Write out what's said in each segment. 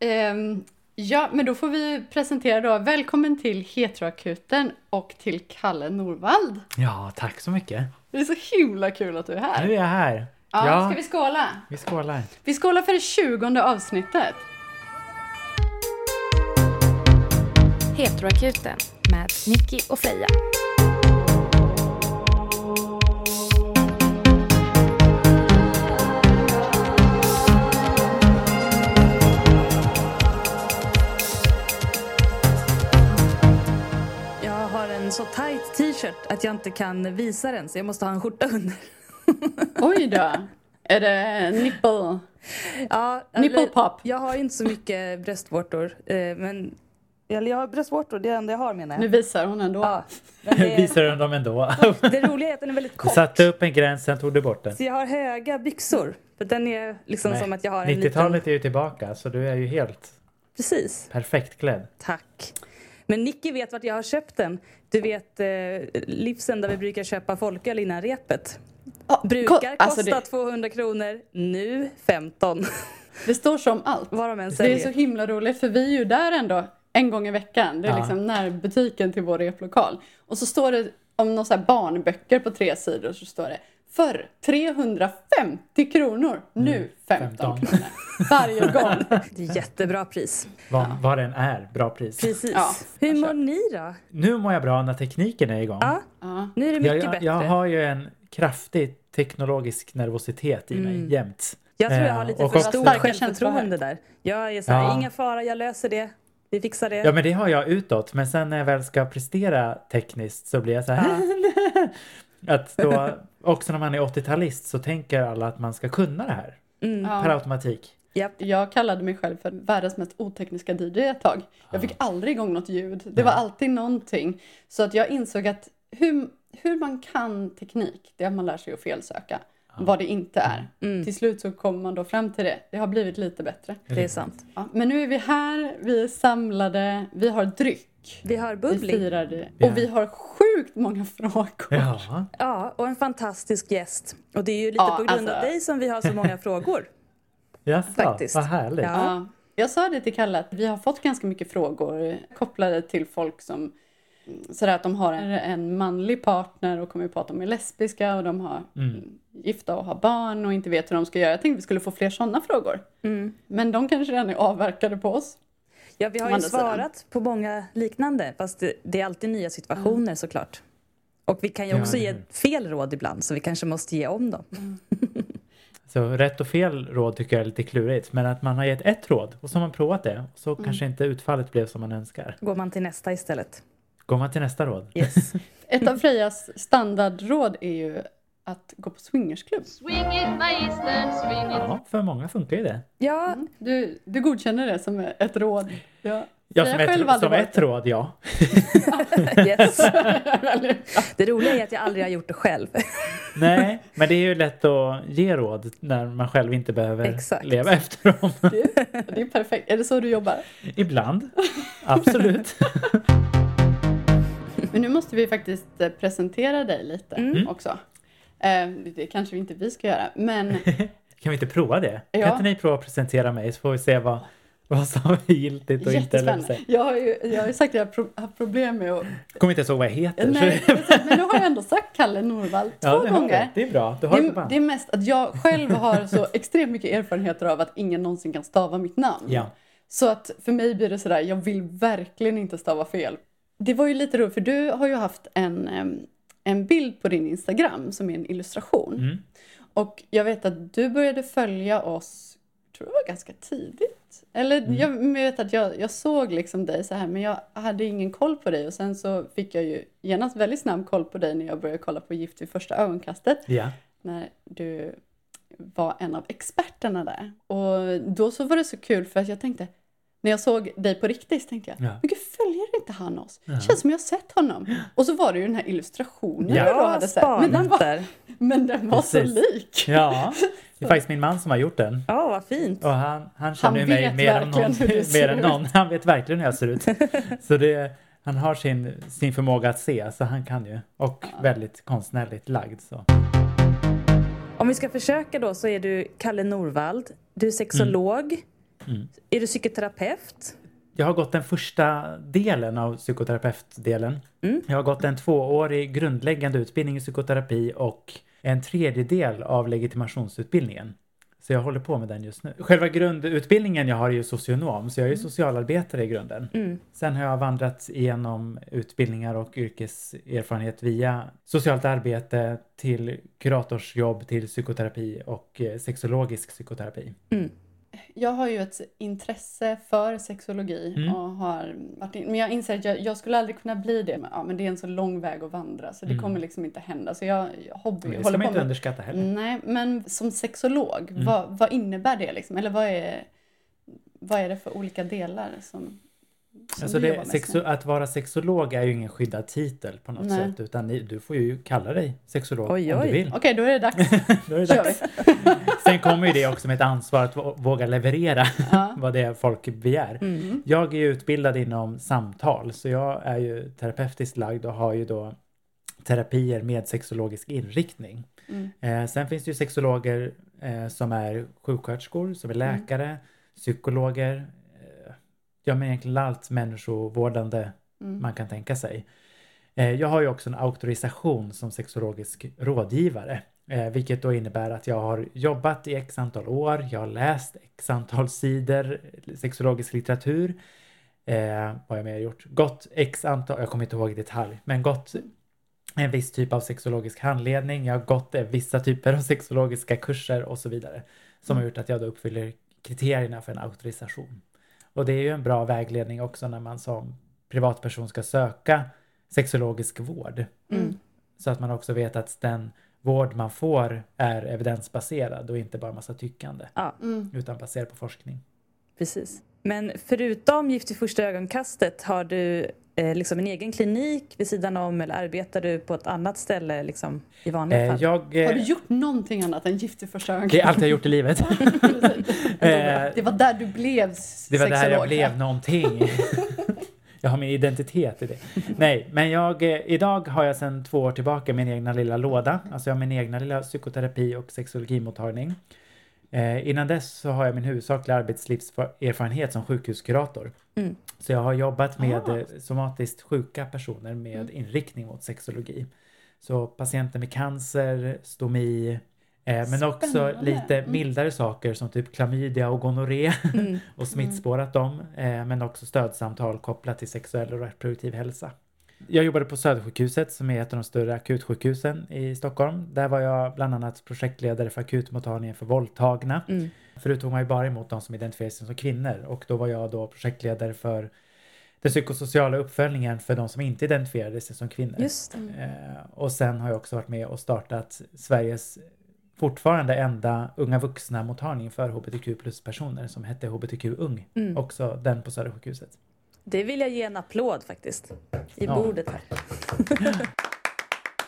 Ehm, ja, men då får vi presentera då. Välkommen till Heteroakuten och till Kalle Norvald. Ja, tack så mycket. Det är så himla kul att du är här. Nu är jag här. Ja, ska vi skåla? vi skålar. Vi skålar för det tjugonde avsnittet. Heteroakuten med Nicky och Freja. En så tight t-shirt att jag inte kan visa den så jag måste ha en skjorta under. Oj då. Är det nipple? Ja, Nipple pop. Jag har inte så mycket bröstvårtor. eh, Men, eller jag har bröstvårtor, det är det enda jag har menar Nu jag. visar hon ändå. Ja, det, Visar du dem ändå? det roliga är att den är väldigt Du kort. satte upp en gräns, sen tog du bort den. Så jag har höga byxor. För den är liksom Nej, som att jag har en liten... 90-talet är ju tillbaka, så du är ju helt Precis. perfekt klädd. Tack. Men Nicky vet vart jag har köpt den. Du vet eh, Livsen där vi brukar köpa folköl innan repet. Ja, Brukar ko- alltså kosta det, 200 kronor, nu 15. det står som allt. Vad de än Det är så himla roligt för vi är ju där ändå en gång i veckan. Det är Ja. liksom närbutiken till vår replokal. Och så står det om några barnböcker på tre sidor så står det Förr 350 kronor, nu 15, 15. kronor. Varje gång. Det är jättebra pris. Vad, vad den är, bra pris. Precis. Ja, Hur jag mår ni då? Nu mår jag bra när tekniken är igång. Ja, Ja. nu är det mycket jag, jag, bättre. jag har ju en kraftig teknologisk nervositet i mig Mm. jämt. Jag tror jag har Eh, lite och för stort Starka självförtroende där. Jag är så här, Ja. inga fara, jag löser det. Vi fixar det. Ja men det har jag utåt, men sen när jag väl ska prestera tekniskt så blir jag så här Att då, också när man är 80-talist så tänker alla att man ska kunna det här Mm. Ja. per automatik. Japp. Jag kallade mig själv för världens mest otekniska DJ ett tag. Jag fick aldrig igång något ljud. Det var alltid någonting. Så att jag insåg att hur, hur man kan teknik, det är att man lär sig att felsöka. Vad det inte är. Mm. Till slut så kommer man då fram till det. Det har blivit lite bättre. Det är sant. Ja, men nu är vi här, vi är samlade, vi har dryck. Vi har Vi bubbling. firar det. Och vi har sjukt många frågor. Ja, Ja, och en fantastisk gäst. Och det är ju lite Ja, på grund av alltså- dig som vi har så många frågor. jaså, Faktiskt. vad härligt. Ja. Ja. Jag sa det till Kalle att vi har fått ganska mycket frågor kopplade till folk som sådär att de har en, en manlig partner och kommer på att de är lesbiska och de har Mm. gifta och har barn och inte vet hur de ska göra. Jag tänkte vi skulle få fler sådana frågor. Mm. Men de kanske redan är avverkade på oss. Ja, vi har ju andra sidan. svarat på många liknande, fast det, det är alltid nya situationer såklart. Och vi kan ju Ja, också eller ge fel råd ibland, så vi kanske måste ge om dem. Så rätt och fel råd tycker jag är lite klurigt, men att man har gett ett råd och så har man provat det så Mm. kanske inte utfallet blev som man önskar. Går man till nästa istället. Går man till nästa råd? Yes. Ett av Frejas standardråd är ju att gå på swingersklubb. Swing it, magistern, swing it. Ja, för många funkar ju det. Ja, Du, du godkänner det som ett råd? Ja. Ja, som ett, som ett råd, ja. yes. Det roliga är att jag aldrig har gjort det själv. Nej, men det är ju lätt att ge råd när man själv inte behöver Exakt. leva efter dem. Det, det är perfekt. Är det så du jobbar? Ibland, absolut. Men nu måste vi faktiskt eh, presentera dig lite Mm. också. Eh, Det kanske inte vi ska göra, men Kan vi inte prova det? Ja. Kan inte ni prova att presentera mig så får vi se vad, vad som är giltigt och inte. Eller. Jag har ju jag har ju sagt att jag har pro- haft problem med att... Jag kommer inte ens ihåg vad jag heter. Nej, precis, men nu har jag ändå sagt Kalle Norvall två ja, det, gånger. det är bra. Du har det Det, är mest att jag själv har så extremt mycket erfarenheter av att ingen någonsin kan stava mitt namn. Ja. Så att för mig blir det sådär, jag vill verkligen inte stava fel. Det var ju lite roligt, för du har ju haft en, en bild på din Instagram som är en illustration. Mm. Och jag vet att du började följa oss, jag tror det var ganska tidigt. Eller Mm. jag vet att jag, jag såg liksom dig så här, men jag hade ingen koll på dig. Och sen så fick jag ju genast väldigt snabb koll på dig när jag började kolla på Gift vid första ögonkastet. Ja. När du var en av experterna där. Och då så var det så kul för att jag tänkte, när jag såg dig på riktigt så tänkte jag, Ja. men gud följer inte han oss? Ja. Känns som jag har sett honom. Och så var det ju den här illustrationen Ja. du då hade sett. Men den var, men den var så lik. ja, det är faktiskt min man som har gjort den. Ja, vad fint. Och han, han känner Han ju mig mer än, någon, mer än någon. Han vet verkligen hur jag ser ut. Så det, han har sin, sin förmåga att se, så han kan ju. Och väldigt konstnärligt lagd. Så. Om vi ska försöka då så är du Kalle Norvald. Du är sexolog. Mm. Är du psykoterapeut? Jag har gått den första delen av psykoterapeutdelen. Mm. Jag har gått en tvåårig grundläggande utbildning i psykoterapi och en tredjedel av legitimationsutbildningen. Så jag håller på med den just nu. Själva grundutbildningen jag har är ju socionom, så jag är ju socialarbetare i grunden. Mm. Sen har jag vandrat igenom utbildningar och yrkeserfarenhet via socialt arbete till kuratorsjobb, till psykoterapi och eh, sexologisk psykoterapi. Mm. Jag har ju ett intresse för sexologi Mm. och har varit in, men jag inser att jag, jag skulle aldrig kunna bli det. Men, ja, men det är en så lång väg att vandra så det Mm. kommer liksom inte hända. Så jag, jag hobby, Men det ska man inte med underskatta heller. Nej, men som sexolog, Mm. vad, vad innebär det liksom? Eller vad är, vad är det för olika delar som Alltså det, sexo, att vara sexolog är ju ingen skyddad titel på något Nej. sätt utan du får ju kalla dig sexolog Oj, om du vill. Okej, då är det dags. Då är det dags. Sen kommer ju det också med ett ansvar att vå- våga leverera Ja. vad det är folk begär. Mm. Jag är ju utbildad inom samtal så jag är ju terapeutiskt lagd och har ju då terapier med sexologisk inriktning. Mm. Eh, sen finns det ju sexologer eh, som är sjuksköterskor, som är Mm. läkare, psykologer, eh, ja men egentligen allt människovårdande Mm. man kan tänka sig. Eh, Jag har ju också en auktorisation som sexologisk rådgivare, eh, vilket då innebär att jag har jobbat i x antal år, jag har läst x antal sidor sexologisk litteratur. Eh, vad har jag mer gjort? Gått x antal, jag kommer inte ihåg i detalj, men gått en viss typ av sexologisk handledning, jag har gått eh, vissa typer av sexologiska kurser och så vidare. Som har gjort att jag då uppfyller kriterierna för en auktorisation. Och det är ju en bra vägledning också när man som privatperson ska söka sexologisk vård. Mm. Så att man också vet att den vård man får är evidensbaserad och inte bara massa tyckande. Ja, Mm. Utan baserad på forskning. precis. Men förutom Gift i första ögonkastet, har du eh, liksom en egen klinik vid sidan om eller arbetar du på ett annat ställe liksom, i vanliga Eh, fall? jag, Har du eh, gjort någonting annat än gift i första ögonkastet? det är allt jag gjort i livet. Eh, Det var där du blev Det var där jag sexolog, blev någonting. jag har min identitet i det. Nej, men jag, eh, idag har jag sedan två år tillbaka min egna lilla låda. Alltså jag har min egna lilla psykoterapi och sexologimottagning. Eh, innan dess så har jag min huvudsakliga arbetslivserfarenhet som sjukhuskurator. Mm. Så jag har jobbat med Ah. eh, somatiskt sjuka personer med inriktning mot sexologi. Så patienter med cancer, stomi, eh, men också Spännande. lite Mm. mildare saker som typ klamydia och gonorré Mm. och smittspårat dem, eh, men också stödsamtal kopplat till sexuell och reproduktiv hälsa. Jag jobbade på Södersjukhuset som är ett av de större akutsjukhusen i Stockholm. Där var jag bland annat projektledare för akutmottagningen för våldtagna. Mm. Förut tog man ju bara emot de som identifierar sig som kvinnor och då var jag då projektledare för den psykosociala uppföljningen för de som inte identifierade sig som kvinnor. Just det. Eh, och sen har jag också varit med och startat Sveriges fortfarande enda unga vuxna mottagning för hbtq plus personer som hette hbtq ung. Mm. Också den på Södersjukhuset. Det vill jag ge en applåd faktiskt. I Ja. bordet här.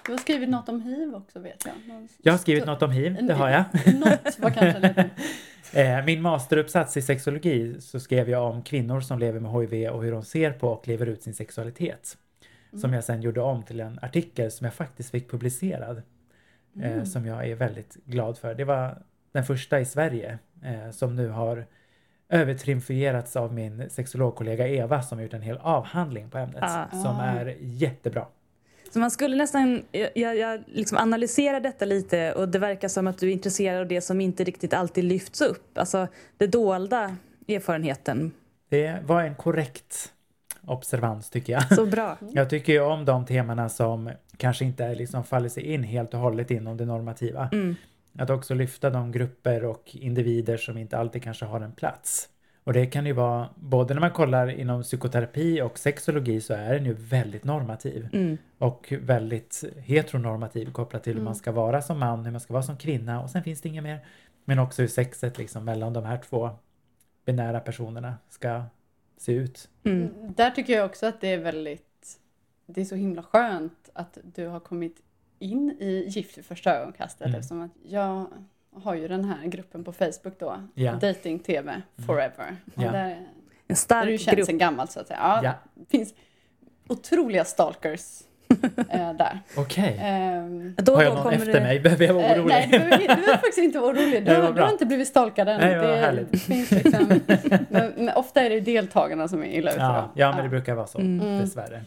Du har skrivit något om hiv också vet jag. Någon- Jag har skrivit något om hiv, det har jag. Något var kanske lite... Eh, Min masteruppsats i sexologi så skrev jag om kvinnor som lever med HIV och hur de ser på och lever ut sin sexualitet. Som jag sen gjorde om till en artikel som jag faktiskt fick publicerad. Eh, som jag är väldigt glad för. Det var den första i Sverige eh, som nu har övertriumferats av min sexologkollega Eva som har gjort en hel avhandling på ämnet. Ah. Som Ah. är jättebra. Så man skulle nästan, jag, jag, jag liksom analyserar detta lite och det verkar som att du är intresserad av det som inte riktigt alltid lyfts upp. Alltså det dolda erfarenheten. Det var en korrekt observans tycker jag. Så bra. Jag tycker ju om de temana som kanske inte liksom faller sig in helt och hållet inom det normativa. Mm. Att också lyfta de grupper och individer som inte alltid kanske har en plats. Och det kan ju vara, både när man kollar inom psykoterapi och sexologi så är den ju väldigt normativ. Mm. Och väldigt heteronormativ kopplat till hur Mm. man ska vara som man, hur man ska vara som kvinna och sen finns det inget mer. Men också hur sexet liksom mellan de här två binära personerna ska se ut. Mm. Där tycker jag också att det är väldigt... Det är så himla skönt att du har kommit in i Gift vid första ögonkastet Mm. eftersom att jag har ju den här gruppen på Facebook då, Ja. Dating TV Forever. Och Ja. där, En där är stark ju känt grupp. sen gammalt så att säga. Ja, Ja. Det finns otroliga stalkers eh, där. Okej. Ehm, Då, Har då jag någon efter det... mig? Behöver jag vara Eh, orolig? nej, du behöver, du behöver faktiskt inte vara orolig. Du, du har inte blivit stalkad än. Nej, det, härligt. det finns liksom, men, men ofta är det deltagarna som är illa ute. ja, ja, men det brukar vara så. Mm. Dessvärre.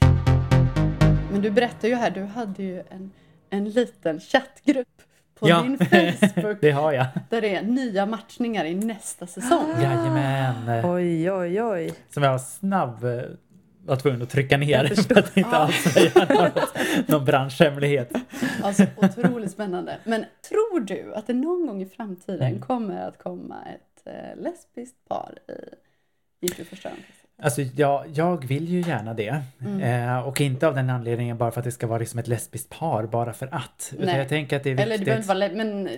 Men du berättar ju här, du hade ju en, en liten chattgrupp på Ja. din Facebook Det har jag. där det är nya matchningar i nästa säsong. Jajamän. Oj, oj, oj. Som jag var snabb eh, var tvungen att trycka ner för att inte alls säga något, någon branschhemlighet. Alltså otroligt spännande. Men tror du att det någon gång i framtiden Mm. kommer att komma ett eh, lesbiskt par i Gift vid första ögonkastet? Alltså jag, jag vill ju gärna det. Mm. Eh, och inte av den anledningen bara för att det ska vara liksom ett lesbiskt par bara för att. Utan Nej. jag tänker att det är Eller det viktigt. behöver inte vara men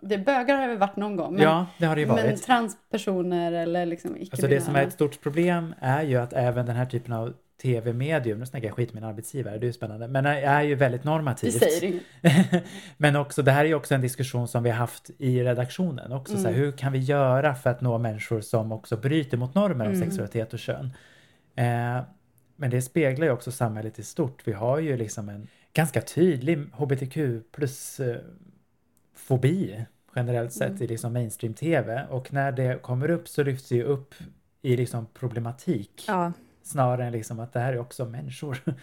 det bögar har det varit någon gång. Men, ja, det har det ju varit. men transpersoner eller liksom icke Alltså det som är ett stort problem är ju att även den här typen av tv-medium, nu snackar jag skit med min arbetsgivare, det är ju spännande, men är ju väldigt normativt. säger inget. men också, det här är ju också en diskussion som vi har haft i redaktionen också. Så här, Mm. hur kan vi göra för att nå människor som också bryter mot normer om Mm. sexualitet och kön? Eh, men det speglar ju också samhället i stort. Vi har ju liksom en ganska tydlig hbtq plus eh, fobi generellt sett Mm. i liksom mainstream-tv och när det kommer upp så lyfts det ju upp i liksom problematik Ja, snarare än liksom att det här är också människor.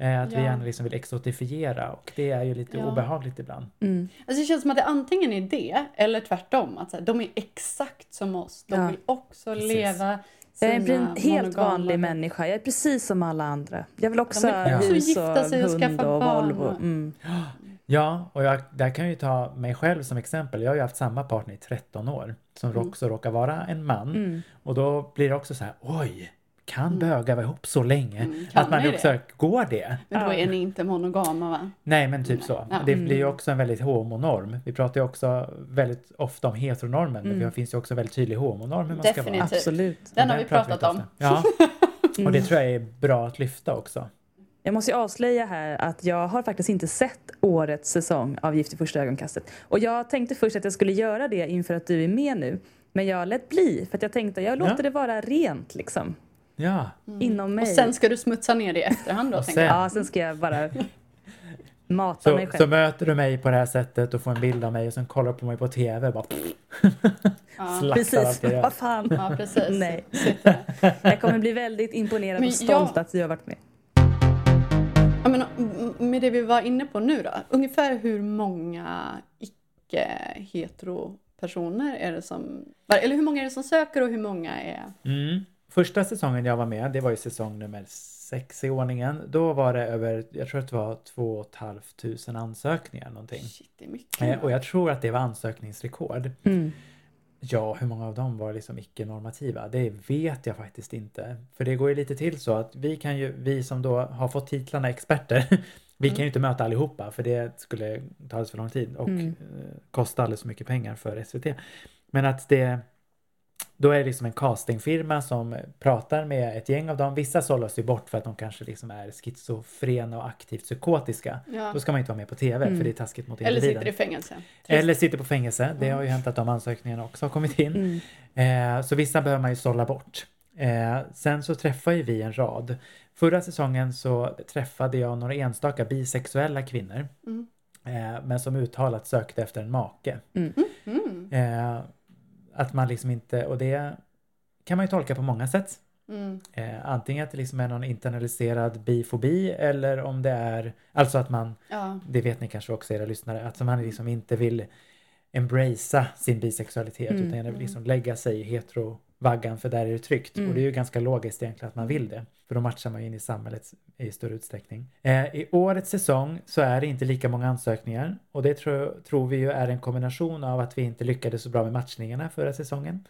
Eh, att vi Ja. gärna liksom vill exotifiera och det är ju lite Ja. obehagligt ibland. mm. Alltså det känns som att det antingen är det eller tvärtom. Att så här, de är exakt som oss. De Ja. vill också Precis. leva Jag är en helt vanlig människa. Jag är precis som alla andra. Jag vill också ha också hus gifta och sig och hund skaffa och barn Volvo. och- Mm. Ja, och jag, där kan jag ju ta mig själv som exempel. Jag har ju haft samma partner i 13 år som Mm. också råkar vara en man. Mm. Och då blir det också så här, oj, kan Mm. bögar vara ihop så länge? Mm, att man också, det? går det? Men då är ni inte monogama va? Nej, men typ Nej. så. Ja. Det Mm. blir ju också en väldigt homonorm. Vi pratar ju också väldigt ofta om heteronormen, men Mm. det finns ju också väldigt tydlig homonorm hur man ska vara. Definitivt. Absolut. Den Och har vi pratat inte om. Ja, och det Mm. tror jag är bra att lyfta också. Jag måste ju avslöja här att jag har faktiskt inte sett årets säsong av Gift i första ögonkastet. Och jag tänkte först att jag skulle göra det inför att du är med nu. Men jag lät bli för att jag tänkte jag låter Ja. det vara rent liksom. Ja, Inom mig. Och sen ska du smutsa ner det i efterhand då Och sen- Ja, sen ska jag bara mata så, mig så själv. möter du mig på det här sättet och får en bild av mig och sen kollar på mig på tv bara Ja, Precis, allt jag gör. vad fan. ja precis. Nej. Jag kommer bli väldigt imponerad Men och stolt jag- att du har varit med. Ja, men m- med det vi var inne på nu då. Ungefär hur många icke-hetero personer är det som... Eller hur många är det som söker och hur många är... Mm. Första säsongen jag var med, det var ju säsong nummer sex i ordningen. Då var det över, jag tror att det var två och ett halvt tusen ansökningar någonting. Shit, det är mycket. Eh, och jag tror att det var ansökningsrekord. Mm. Ja, hur många av dem var liksom icke-normativa? Det vet jag faktiskt inte. För det går ju lite till så att vi kan ju, vi som då har fått titlarna experter, vi kan ju inte möta allihopa för det skulle ta alldeles för lång tid och Mm. eh, kosta alldeles för mycket pengar för SVT. Men att det då är det liksom en castingfirma som pratar med ett gäng av dem. Vissa sållas ju bort för att de kanske liksom är schizofrena och aktivt psykotiska. Ja. Då ska man inte vara med på TV Mm. för det är taskigt mot Eller individen. sitter i fängelse. Eller sitter på fängelse. Det Mm. har ju hänt att de ansökningarna också har kommit in. Mm. Eh, så vissa behöver man ju sålla bort. Eh, sen så träffar ju vi en rad. Förra säsongen så träffade jag några enstaka bisexuella kvinnor. Mm. Eh, men som uttalat sökte efter en make. Mm. Eh, att man liksom inte, och det kan man ju tolka på många sätt. Mm. Eh, antingen att det liksom är någon internaliserad bifobi eller om det är, alltså att man Ja. det vet ni kanske också era lyssnare, att man liksom inte vill embracea sin bisexualitet Mm. utan vill liksom lägga sig i heterovaggan för där är det tryggt. Mm. Och det är ju ganska logiskt egentligen att man vill det. För då matchar man ju in i samhället i större utsträckning. Eh, I årets säsong så är det inte lika många ansökningar och det tror, tror vi ju är en kombination av att vi inte lyckades så bra med matchningarna förra säsongen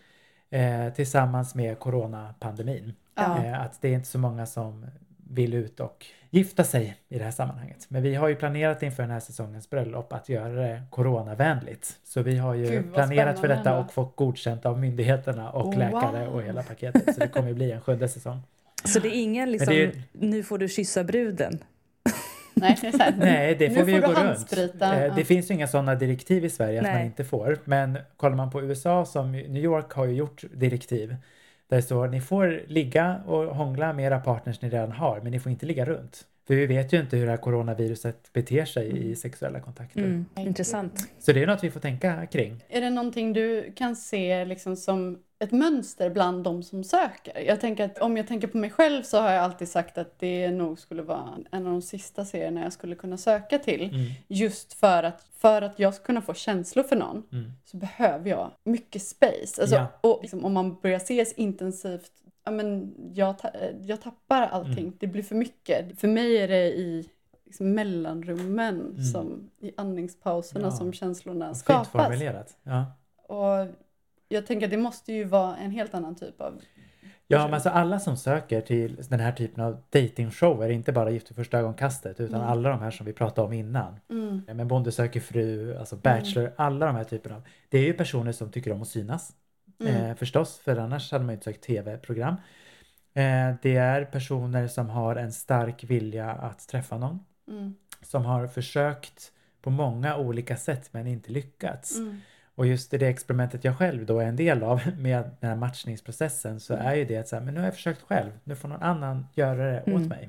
eh, tillsammans med coronapandemin. Ja. Eh, att det är inte så många som vill ut och gifta sig i det här sammanhanget. Men vi har ju planerat inför den här säsongens bröllop att göra det coronavänligt. Så vi har ju Gud, planerat för detta och fått godkänt av myndigheterna och Wow. läkare och hela paketet. Så det kommer ju bli en sjunde säsong. Så det är ingen liksom, är ju- nu får du kyssa bruden. Nej, det. Nej, det Nu får vi ju får gå du runt. Eh, Ja. Det finns ju inga sådana direktiv i Sverige att man Nej. inte får. Men kollar man på USA som New York har ju gjort direktiv där det står ni får ligga och hångla med era partners ni redan har men ni får inte ligga runt. För vi vet ju inte hur det här coronaviruset beter sig i sexuella kontakter. Mm. Intressant. Så det är något vi får tänka kring. Är det någonting du kan se liksom som ett mönster bland de som söker? Jag tänker att om jag tänker på mig själv så har jag alltid sagt att det nog skulle vara en av de sista serierna jag skulle kunna söka till. Mm. Just för att, för att jag ska kunna få känslor för någon Mm. så behöver jag mycket space. Alltså, Ja. och liksom, om man börjar ses intensivt, ja, men jag, ta, jag tappar allting. Mm. Det blir för mycket. För mig är det i liksom, mellanrummen, Mm. som, i andningspauserna Ja. som känslorna Fint skapas. formulerat. Ja. Och jag tänker att det måste ju vara en helt annan typ av... Ja, men alltså alla som söker till den här typen av datingshower, inte bara Gift vid första ögonkastet, utan Mm. alla de här som vi pratade om innan. Mm. Men Bonde söker fru, alltså Bachelor, alla de här typerna av. Det är ju personer som tycker om att synas. Mm. Eh, förstås, för annars hade man ju inte sökt tv-program. Eh, det är personer som har en stark vilja att träffa någon. Mm. Som har försökt på många olika sätt men inte lyckats. Mm. Och just i det experimentet jag själv då är en del av med den här matchningsprocessen så Mm. är ju det att så här, men nu har jag försökt själv, nu får någon annan göra det åt Mm. mig.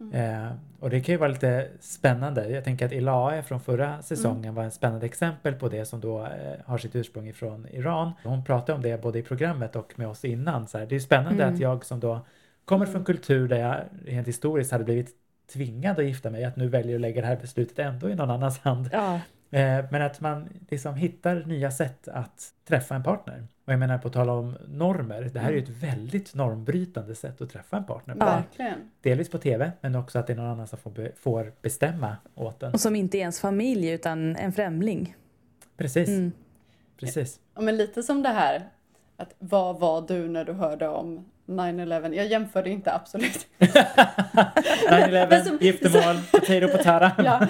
Mm. Eh, och det kan ju vara lite spännande. Jag tänker att Ilae från förra säsongen Mm. var ett spännande exempel på det som då eh, har sitt ursprung ifrån Iran. Hon pratade om det både i programmet och med oss innan. Så här, det är spännande Mm. att jag som då kommer Mm. från kultur där jag rent historiskt hade blivit tvingad att gifta mig, att nu väljer att lägga det här beslutet ändå i någon annans hand. Ja, Men att man liksom hittar nya sätt att träffa en partner. Och jag menar på tal om normer, det här är ju ett väldigt normbrytande sätt att träffa en partner på. Verkligen. Delvis på tv, men också att det är någon annan som får, be- får bestämma åt en. och som inte är ens familj utan en främling. Precis, Mm. precis. Ja, men lite som det här, att vad var du när du hörde om 9-11? Jag jämförde inte absolut. 9-11, Men som- giftermål, potato potata. Ja,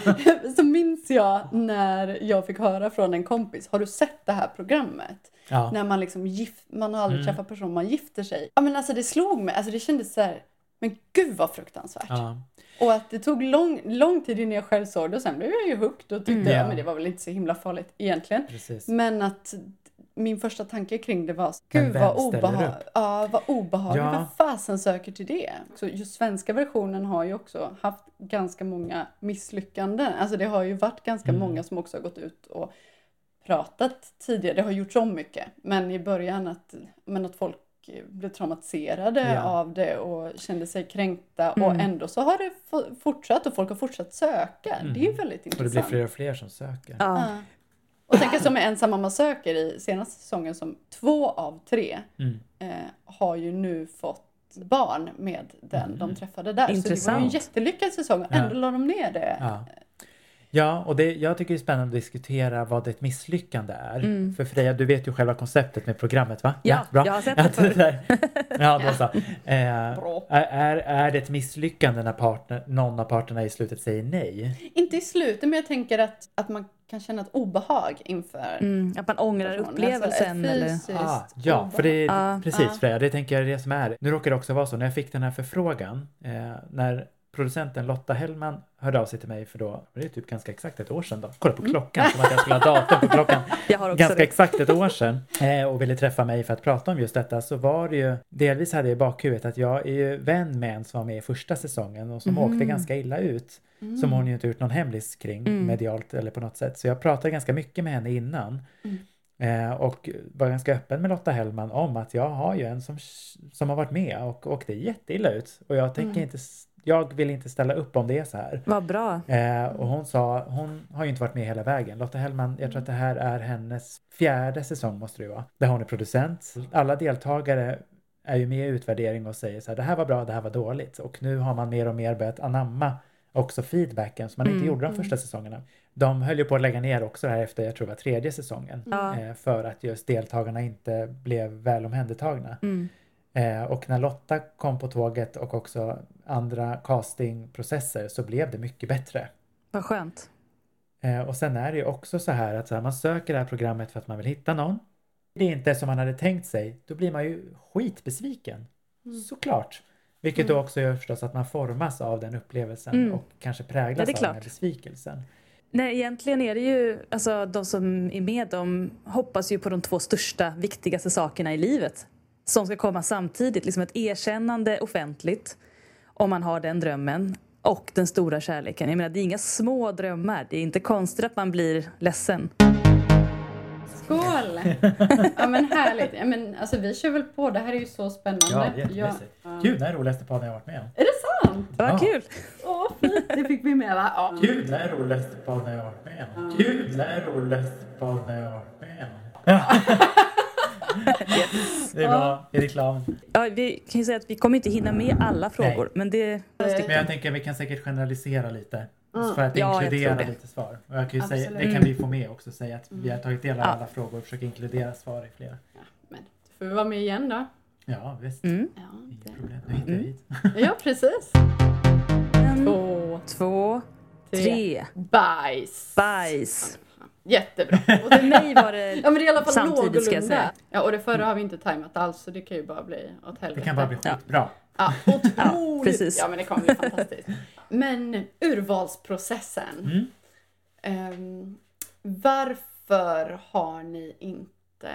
minns jag när jag fick höra från en kompis, har du sett det här programmet? Ja. När man liksom gift, man har aldrig Mm. träffat person, man gifter sig. Ja men alltså det slog mig, alltså det kändes så här, men gud vad fruktansvärt. Ja. Och att det tog lång, lång tid innan jag själv såg det och sen blev jag ju hooked och tyckte, Mm. Ja. men det var väl inte så himla farligt egentligen. Precis. Men att min första tanke kring det var, Men gud vem vad, obeha ja, vad obehagligt, Ja. vem fasen söker till det? Så just svenska versionen har ju också haft ganska många misslyckanden. Alltså det har ju varit ganska Mm. många som också har gått ut och pratat tidigare. Det har gjorts om mycket. Men i början att, men att folk blev traumatiserade Ja. av det och kände sig kränkta och Mm. ändå så har det fortsatt och folk har fortsatt söka. Mm. Det är ju väldigt Och det intressant. blir fler och fler som söker. Ja. Ja. Och tänk som med Ensam mamma söker i senaste säsongen som två av tre Mm. eh, har ju nu fått barn med den Mm. de träffade där. Så det var ju en Intressant. jättelyckad säsong och Ja. ändå la de ner det. Ja. Ja, och det, jag tycker det är spännande att diskutera vad ett misslyckande är. Mm. För Freja, du vet ju själva konceptet med programmet va? Ja, jag har sett det förr. där. ja, då så. Eh, Bra. är, är det ett misslyckande när partner, någon av parterna i slutet säger nej? Inte i slutet men jag tänker att, att man kan känna ett obehag inför Mm, att man ångrar personen. upplevelsen. Alltså eller... Ah, ja, för det är Ja. precis Ja. Freja, det tänker jag är det som är. Nu råkar det också vara så, när jag fick den här förfrågan, eh, när producenten Lotta Hellman hörde av sig till mig för då, det är typ ganska exakt ett år sedan då, kolla på klockan som att jag skulle ha datum på klockan. Ganska det. exakt ett år sedan eh, och ville träffa mig för att prata om just detta så var det ju delvis hade jag i bakhuvudet att jag är ju vän med en som var med i första säsongen och som Mhm. åkte ganska illa ut. Mm. Som hon ju inte gjort någon hemlis kring Mm. medialt eller på något sätt. Så jag pratade ganska mycket med henne innan. Mm. Eh, och var ganska öppen med Lotta Hellman om att jag har ju en som, som har varit med och åkte jätteilla ut. Och jag tänker Mm. inte, jag vill inte ställa upp om det är så här. Vad bra. Eh, och hon sa, hon har ju inte varit med hela vägen. Lotta Hellman, jag tror att det här är hennes fjärde säsong måste det vara. Där hon är producent. Alla deltagare är ju med i utvärdering och säger så här, det här var bra, det här var dåligt. Och nu har man mer och mer börjat anamma också feedbacken som man inte Mm, gjorde de mm. första säsongerna. De höll ju på att lägga ner också det här efter, jag tror det var tredje säsongen. Ja. Eh, för att just deltagarna inte blev väl omhändertagna. Mm. Eh, och när Lotta kom på tåget och också andra castingprocesser så blev det mycket bättre. Vad skönt. Eh, och sen är det ju också så här att så här, man söker det här programmet för att man vill hitta någon. Det är inte som man hade tänkt sig, då blir man ju skitbesviken. Mm. Såklart. Vilket då också gör förstås att man formas av den upplevelsen Mm. och kanske Ja, präglas är av den här besvikelsen. Nej, egentligen är det ju, alltså de som är med, de hoppas ju på de två största, viktigaste sakerna i livet. Som ska komma samtidigt, liksom ett erkännande offentligt, om man har den drömmen. och den stora kärleken. Jag menar, det är inga små drömmar. Det är inte konstigt att man blir ledsen. Skål! Ja men härligt. Ja, men, alltså, vi kör väl på. Det här är ju så spännande. Ja, jättemysigt. Ja. Kul, det här är roligaste podden jag har varit med om. Är det sant? Vad Ja. kul! Åh, fint. Det fick vi med va? Ja. Kul, det här är roligaste podden jag har varit med om. Kul, det här är roligaste podden jag har varit med om. Ja. Det var i reklamen. Ja, vi kan ju säga att vi kommer inte hinna med alla frågor, men det är. Men jag tänker att vi kan säkert generalisera lite. För att Ja, inkludera lite svar. Och jag kan ju säga, Absolut. Mm. det kan vi få med också. Säga att vi har tagit del av Ja. alla frågor och försöker inkludera svar i flera. Men då får vi vara med igen då. Ja, visst. Mm. Ja, Inget det- problem. Nu hittar vi hit. ja precis. En, Två, två, tre. Bajs. Bajs. Jättebra. Och För mig var det... Ja men det är i alla fall Samtidigt ska jag någorlunda. säga. Ja och det förra har vi inte tajmat alls så det kan ju bara bli åt helvete. Det kan bara bli Ja. skitbra. Ja, otroligt. precis. Ja men det kommer bli fantastiskt. Men urvalsprocessen. Mm. Ehm, varför har ni inte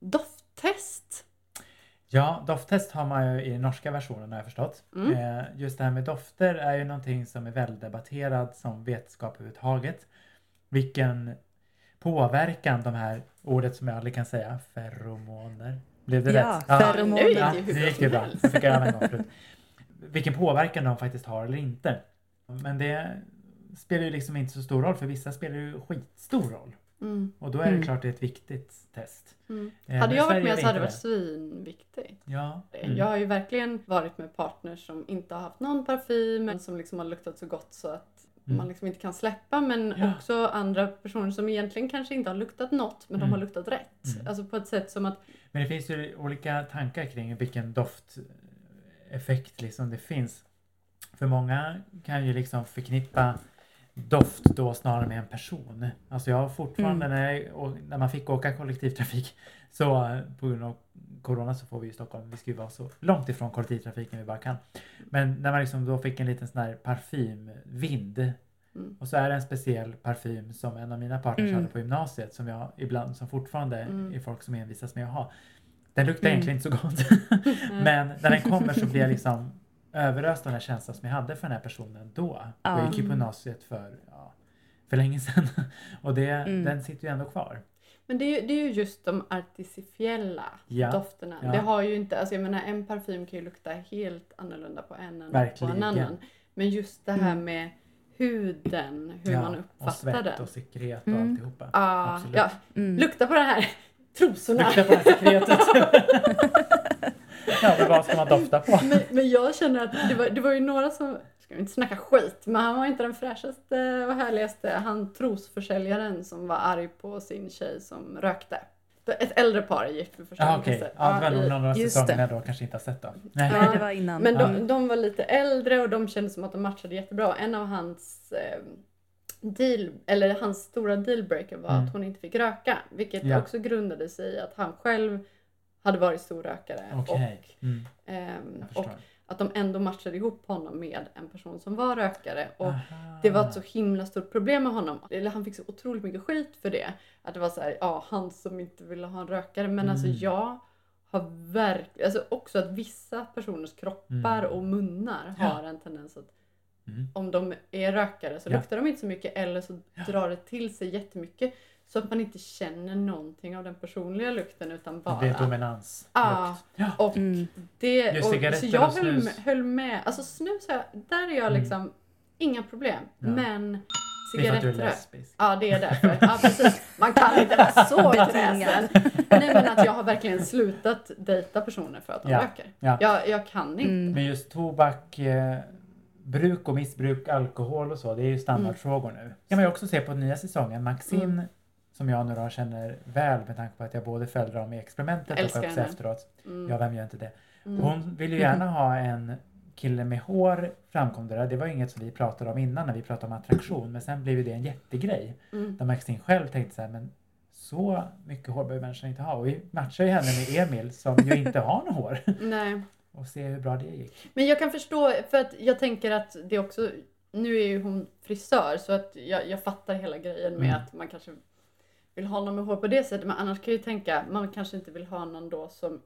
dofttest? Ja, dofttest har man ju i den norska versionen har jag förstått. Mm. Eh, just det här med dofter är ju någonting som är väldigt debatterat som vetenskap överhuvudtaget. Vilken påverkan de här, ordet som jag aldrig kan säga, feromoner. Blev det Ja, rätt? feromoner. nu gick Ja, det ju gick som bra. Jag fick en gång förut. Vilken påverkan de faktiskt har eller inte. Men det spelar ju liksom inte så stor roll för vissa spelar ju skitstor roll. Mm. Och då är det Mm. klart det är ett viktigt test. Mm. Eh, hade jag varit med så hade det varit svinviktigt. Ja. Mm. Jag har ju verkligen varit med partners som inte har haft någon parfym men som liksom har luktat så gott så att Mm. man liksom inte kan släppa men Ja. också andra personer som egentligen kanske inte har luktat något men Mm. de har luktat rätt. Mm. Alltså på ett sätt som att Men det finns ju olika tankar kring vilken dofteffekt liksom det finns. För många kan ju liksom förknippa doft då snarare med en person. Alltså jag har fortfarande Mm. när, jag, när man fick åka kollektivtrafik så på grund av Corona så får vi i Stockholm, vi ska ju vara så långt ifrån kollektivtrafiken vi bara kan. Men när man liksom då fick en liten sån här parfymvind Mm. och så är det en speciell parfym som en av mina partners Mm. hade på gymnasiet som jag ibland, som fortfarande Mm. är folk som envisas med att ha. Den luktar Mm. egentligen inte så gott. Men när den kommer så blir jag liksom överöst av den här känslan som jag hade för den här personen då. Ja. Jag gick ju på gymnasiet för, ja, för länge sedan. Och det, Mm. den sitter ju ändå kvar. Men det är, ju, det är ju just de artificiella Ja, dofterna. ja. Det har ju inte, alltså jag menar en parfym kan ju lukta helt annorlunda på en än på Verkligen. en annan. Men just det här Mm. med huden, hur ja, man och uppfattar svett den. och sekret och Mm. alltihopa. Ah, Absolut. ja, Mm. lukta på det här trosorna. Lukta på det här sekretet. ja, men vad ska man dofta på? Men, men jag känner att det var, det var ju några som, ska vi inte snacka skit, men han var inte den fräschaste och härligaste. Han trosförsäljaren som var arg på sin tjej som rökte. Ett äldre par är gift för första Ja, okej. kanske. Ja, det var nog det. jag då kanske inte har sett då. Nej. Nej, det var innan. Men Ja. de, de var lite äldre och de kände som att de matchade jättebra. En av hans eh, deal, eller hans stora dealbreaker var Mm. att hon inte fick röka. Vilket Ja. också grundade sig i att han själv hade varit stor rökare. Mm, Och, ehm, jag och. Att de ändå matchade ihop honom med en person som var rökare. Och Aha. det var ett så himla stort problem med honom. Eller han fick så otroligt mycket skit för det. Att det var så här, ja han som inte ville ha en rökare. Men alltså Mm. jag har verkligen, alltså också att vissa personers kroppar Mm. och munnar Ja. har en tendens att Mm. om de är rökare så Ja. luktar de inte så mycket eller så drar det till sig jättemycket. Så att man inte känner någonting av den personliga lukten utan Det bara... blir dominans. Ah. lukt. Ja. Och Mm. det, och, så jag och höll, snus. med- höll med. Alltså snus, jag- där är jag Mm. liksom inga problem. Ja. Men Det är för att du är cigarettrök. Ja det är därför. Ja precis. Man kan inte vara så Betingad. kräsen. Nej men att jag har verkligen slutat dejta personer för att de Ja. röker. Ja. Jag, jag kan inte. Mm. Men just tobak, eh, bruk och missbruk, alkohol och så, det är ju standardfrågor nu. kan man ju också se på nya säsongen. Maxine, Mm. Som jag nu då känner väl med tanke på att jag både följde dem i experimentet Älskar och också henne. efteråt. Mm. Ja, vem gör inte det? Mm. Hon vill ju gärna ha en kille med hår framkom det där. Det var inget som vi pratade om innan när vi pratade om attraktion. Men sen blev ju det en jättegrej. Mm. Där Maxine själv tänkte så här, men så mycket hår behöver människan inte ha. Och vi matchar ju henne med Emil som ju inte har något hår. Nej. Och se hur bra det gick. Men jag kan förstå, för att jag tänker att det också, nu är ju hon frisör så att jag, jag fattar hela grejen med Mm. att man kanske vill ha någon med hår på det sättet. Men annars kan jag ju tänka, man kanske inte vill ha någon då som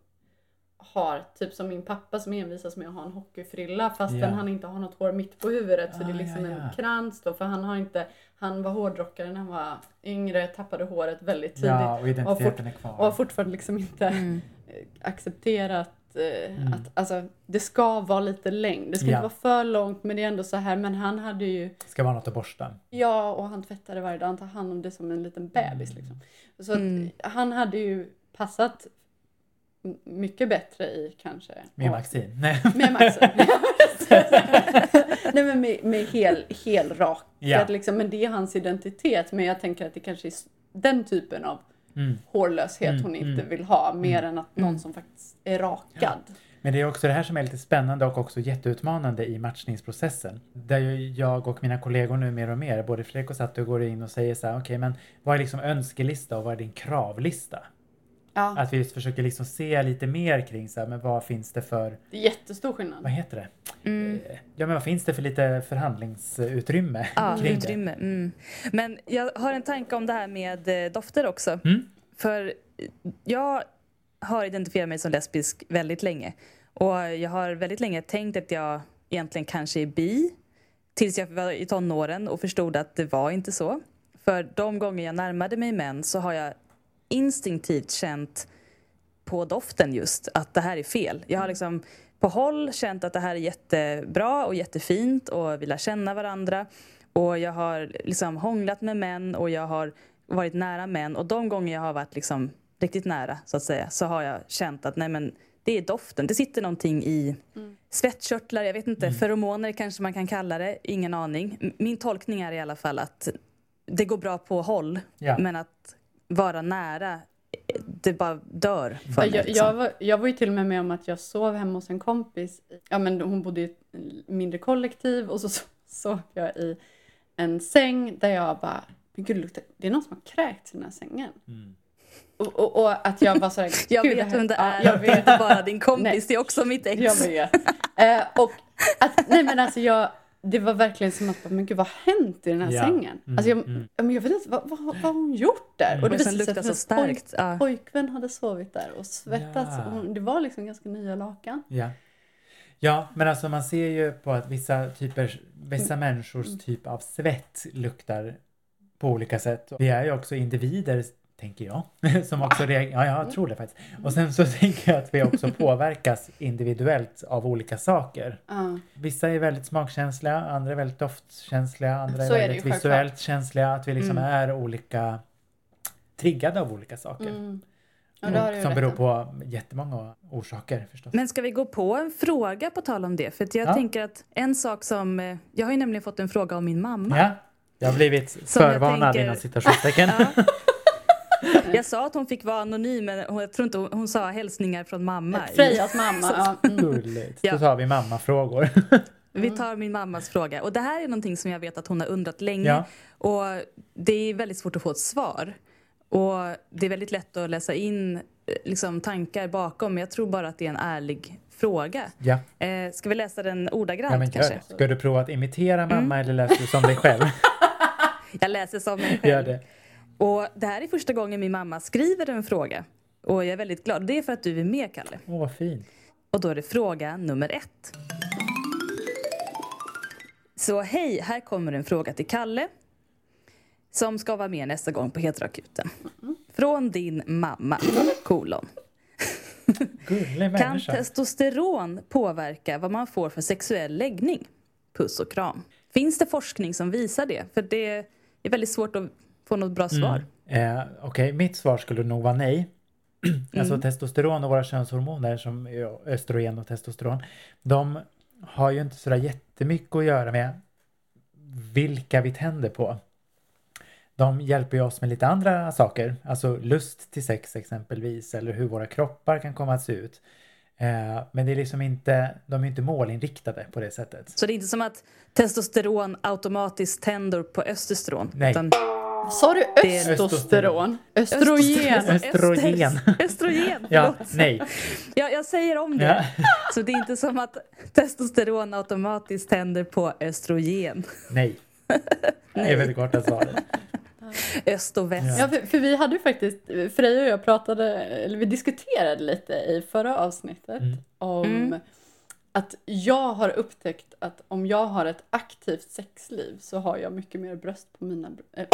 har, typ som min pappa som envisas med att ha en hockeyfrilla fastän Ja. han inte har något hår mitt på huvudet. så det är Ah, liksom ja, ja. en krans då för han har inte, han var hårdrockare när han var yngre, tappade håret väldigt tidigt. Ja, och och, identiteten är och kvar. har fortfarande liksom inte Mm. eh, accepterat eh, Mm. att alltså, det ska vara lite längd. Det ska Ja. inte vara för långt men det är ändå så här. Men han hade ju, Ska vara något att borsta. ja och han tvättade varje dag. Han tar hand om det som en liten bebis liksom. Så att, Mm. han hade ju passat mycket bättre i kanske. Med Maxine. Nej. Med Maxim. Nej men med, med hel, hel rak. Ja. Liksom, men det är hans identitet. Men jag tänker att det kanske är den typen av Mm. hårlöshet Mm, hon inte mm. vill ha. Mer än att någon som faktiskt är rakad. Men det är också det här som är lite spännande och också jätteutmanande i matchningsprocessen. Där jag och mina kollegor nu mer och mer, både Fredrik och Satte, går in och säger så här, okej men vad är liksom önskelista och vad är din kravlista? Ja, Att vi just försöker liksom se lite mer kring så här, men vad finns det för, det är jättestor skillnad. vad heter det? Mm. Eh, Ja men vad finns det för lite förhandlingsutrymme Ja, kring utrymme. Mm. Men jag har en tanke om det här med eh, dofter också. Mm. För jag har identifierat mig som lesbisk väldigt länge. Och jag har väldigt länge tänkt att jag egentligen kanske är bi. Tills jag var i tonåren och förstod att det var inte så. För de gånger jag närmade mig män så har jag instinktivt känt på doften just att det här är fel. Jag har liksom på håll känt att det här är jättebra och jättefint och vi lär känna varandra. Och jag har liksom hånglat med män och jag har varit nära män och de gånger jag har varit liksom riktigt nära så att säga så har jag känt att nej men det är doften. Det sitter någonting i svettkörtlar, jag vet inte, feromoner kanske man kan kalla det, ingen aning. Min tolkning är i alla fall att det går bra på håll Ja. men att vara nära, det bara dör för Ja, mig. jag, liksom. jag, var, jag var ju till och med med om att jag sov hemma hos en kompis. Ja, men hon bodde i ett mindre kollektiv och så so- sov jag i en säng där jag bara, men gud, det luktar, det är någon som har kräkts i den här sängen. Mm. Och, och, och att jag var sådär, Jag vet vem det ja, är, jag jag vet. vet inte bara din kompis, Nej. det är också mitt ex. Jag vet. Eh, och att, nej men alltså jag, det var verkligen som att, men gud vad har hänt i den här Ja. sängen? Mm, Alltså jag, mm. men jag vet inte, vad, vad, vad har hon gjort där? Mm. Och det visade sig att så hennes pojk, starkt. Ja. pojkvän hade sovit där och svettats. Ja. Och hon, det var liksom ganska nya lakan. Ja. Ja, men alltså man ser ju på att vissa typer, vissa Mm. människors typ av svett luktar på olika sätt. Vi är ju också individer, tänker jag, som också reagerar. Ja, jag tror det faktiskt. Och sen så tänker jag att vi också påverkas individuellt av olika saker. Ja. Vissa är väldigt smakkänsliga, andra är väldigt doftkänsliga, andra är Så är väldigt ju, visuellt självklart. känsliga. Att vi liksom Mm. är olika triggade av olika saker. Mm. Ja, som beror på jättemånga orsaker förstås. Men ska vi gå på en fråga på tal om det? För att jag Ja. tänker att en sak som... eh, Jag har ju nämligen fått en fråga om min mamma. Ja, jag har blivit Som förvarnad tänker- inom citationstecken. Ja. Jag sa att hon fick vara anonym men hon, jag tror inte hon, hon sa hälsningar från mamma. Frejas mamma. Ja. Mm. Gulligt. Ja. Då tar vi mammafrågor. Vi tar min mammas fråga. Och det här är någonting som jag vet att hon har undrat länge. Ja. Och det är väldigt svårt att få ett svar. Och det är väldigt lätt att läsa in eh, liksom, tankar bakom. Men jag tror bara att det är en ärlig fråga. Ja, Eh, ska vi läsa den ordagrant ja men gör kanske? Ska du prova att imitera Mm. mamma eller läser du som dig själv? Jag läser som mig själv. Gör det. Och det här är första gången min mamma skriver en fråga. Och jag är väldigt glad. Det är för att du är med, Kalle. Åh, vad fint. Och då är det fråga nummer ett. Så hej, här kommer en fråga till Kalle. Som ska vara med nästa gång på Heteroakuten. Från din mamma, kolon. Kan testosteron påverka vad man får för sexuell läggning? Puss och kram. Finns det forskning som visar det? För det är väldigt svårt att få något bra svar. Mm. Eh, Okej, mitt svar skulle nog vara nej. Alltså Mm. testosteron och våra könshormoner som är östrogen och testosteron. De har ju inte sådär jättemycket att göra med vilka vi tänder på. De hjälper ju oss med lite andra saker, alltså lust till sex exempelvis eller hur våra kroppar kan komma att se ut. Eh, men det är liksom inte, de är inte målinriktade på det sättet. Så det är inte som att testosteron automatiskt tänder på östrogen. Nej. Utan Sa du östosteron? Östrogen. Östrogen. Östrogen, Ja, nej. Jag, jag säger om det. Ja. Så det är inte som att testosteron automatiskt tänder på östrogen. Nej. Det är väl det korta svaret. Öst och väst. Ja, för, för vi hade ju faktiskt, Freja och jag pratade, eller vi diskuterade lite i förra avsnittet Mm. om Mm. Att jag har upptäckt att om jag har ett aktivt sexliv så har jag mycket mer bröst på mina äh,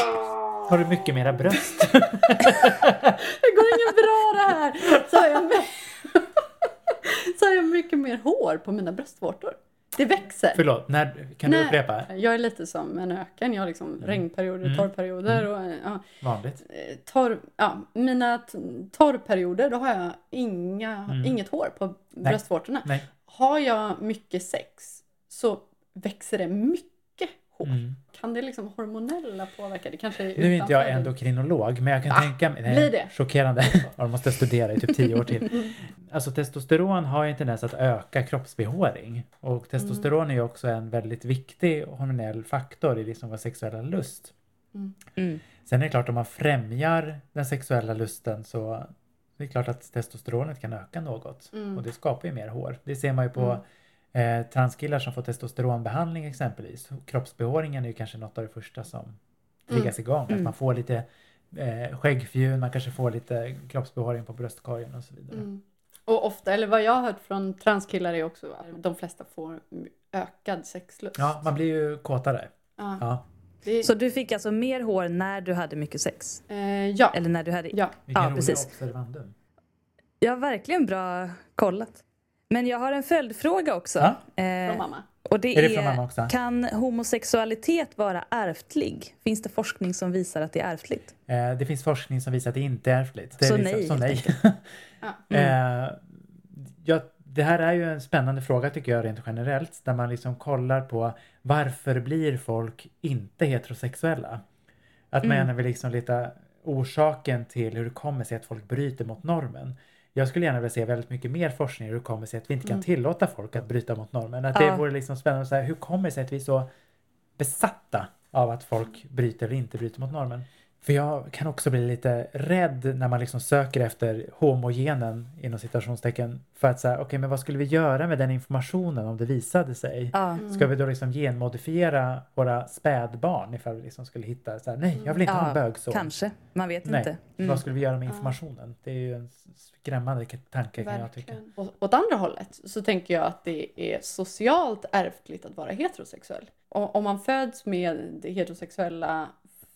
Har du mycket mera bröst? Det går inget bra det här! Så har, jag, så har jag mycket mer hår på mina bröstvårtor. Det växer. Förlåt, när, kan du Nej. upprepa? Jag är lite som en öken. Jag har liksom regnperioder, Mm. torrperioder och ja, Vanligt. eh, torr, ja, mina torrperioder då har jag inga, Mm. inget hår på Nej. bröstvårtorna. Nej. Har jag mycket sex så växer det mycket hår. Mm. Kan det liksom hormonella påverka? Det kanske är Nu är inte jag endokrinolog, men jag kan Va? tänka mig... Blir det? Chockerande. Ja, de måste studera i typ tio år till. Alltså testosteron har ju en tendens att öka kroppsbehåring. Och testosteron är ju också en väldigt viktig hormonell faktor i liksom vår sexuella lust. Mm. Sen är det klart om man främjar den sexuella lusten så det är klart att testosteronet kan öka något. Mm. Och det skapar ju mer hår. Det ser man ju på eh, transkillar som får testosteronbehandling exempelvis. Kroppsbehåringen är ju kanske något av det första som triggas igång. Att Mm. man får lite eh, skäggfjun, man kanske får lite kroppsbehåring på bröstkorgen och så vidare. Mm. Och ofta, eller vad jag har hört från transkillar är också att de flesta får ökad sexlust. Ja, man blir ju kåtare. Ja. Ja. Det, Så du fick alltså mer hår när du hade mycket sex? eh, ja. Eller när du hade... ja. Vilken Ja, rolig precis. observandum. Jag har verkligen bra kollat. Men jag har en följdfråga också. Ja. Eh, Från mamma. och det Är är, det från mamma också? kan homosexualitet vara ärftlig? Finns det forskning som visar att det är ärftligt? Eh, det finns forskning som visar att det inte är ärftligt. Det är Så liksom, nej, så nej. Ja. eh, ja, det här är ju en spännande fråga tycker jag rent generellt. Där man liksom kollar på varför blir folk inte heterosexuella? Att man Mm. gärna vill liksom leta orsaken till hur det kommer sig att folk bryter mot normen. Jag skulle gärna vilja se väldigt mycket mer forskning hur det kommer sig att vi inte kan Mm. tillåta folk att bryta mot normen. Att Ja. det vore liksom spännande att säga hur kommer det sig att vi är så besatta av att folk bryter eller inte bryter mot normen. För jag kan också bli lite rädd när man liksom söker efter homogenen inom citationstecken för att säga okej men vad skulle vi göra med den informationen om det visade sig? Ja. Ska vi då liksom genmodifiera våra spädbarn ifall vi liksom skulle hitta så här, nej jag vill inte ha en bögson. Kanske. Man vet Nej. inte. Mm. Vad skulle vi göra med informationen? Det är ju en skrämmande tanke kan jag tycka. Och åt andra hållet så tänker jag att det är socialt ärftligt att vara heterosexuell. Och om man föds med heterosexuella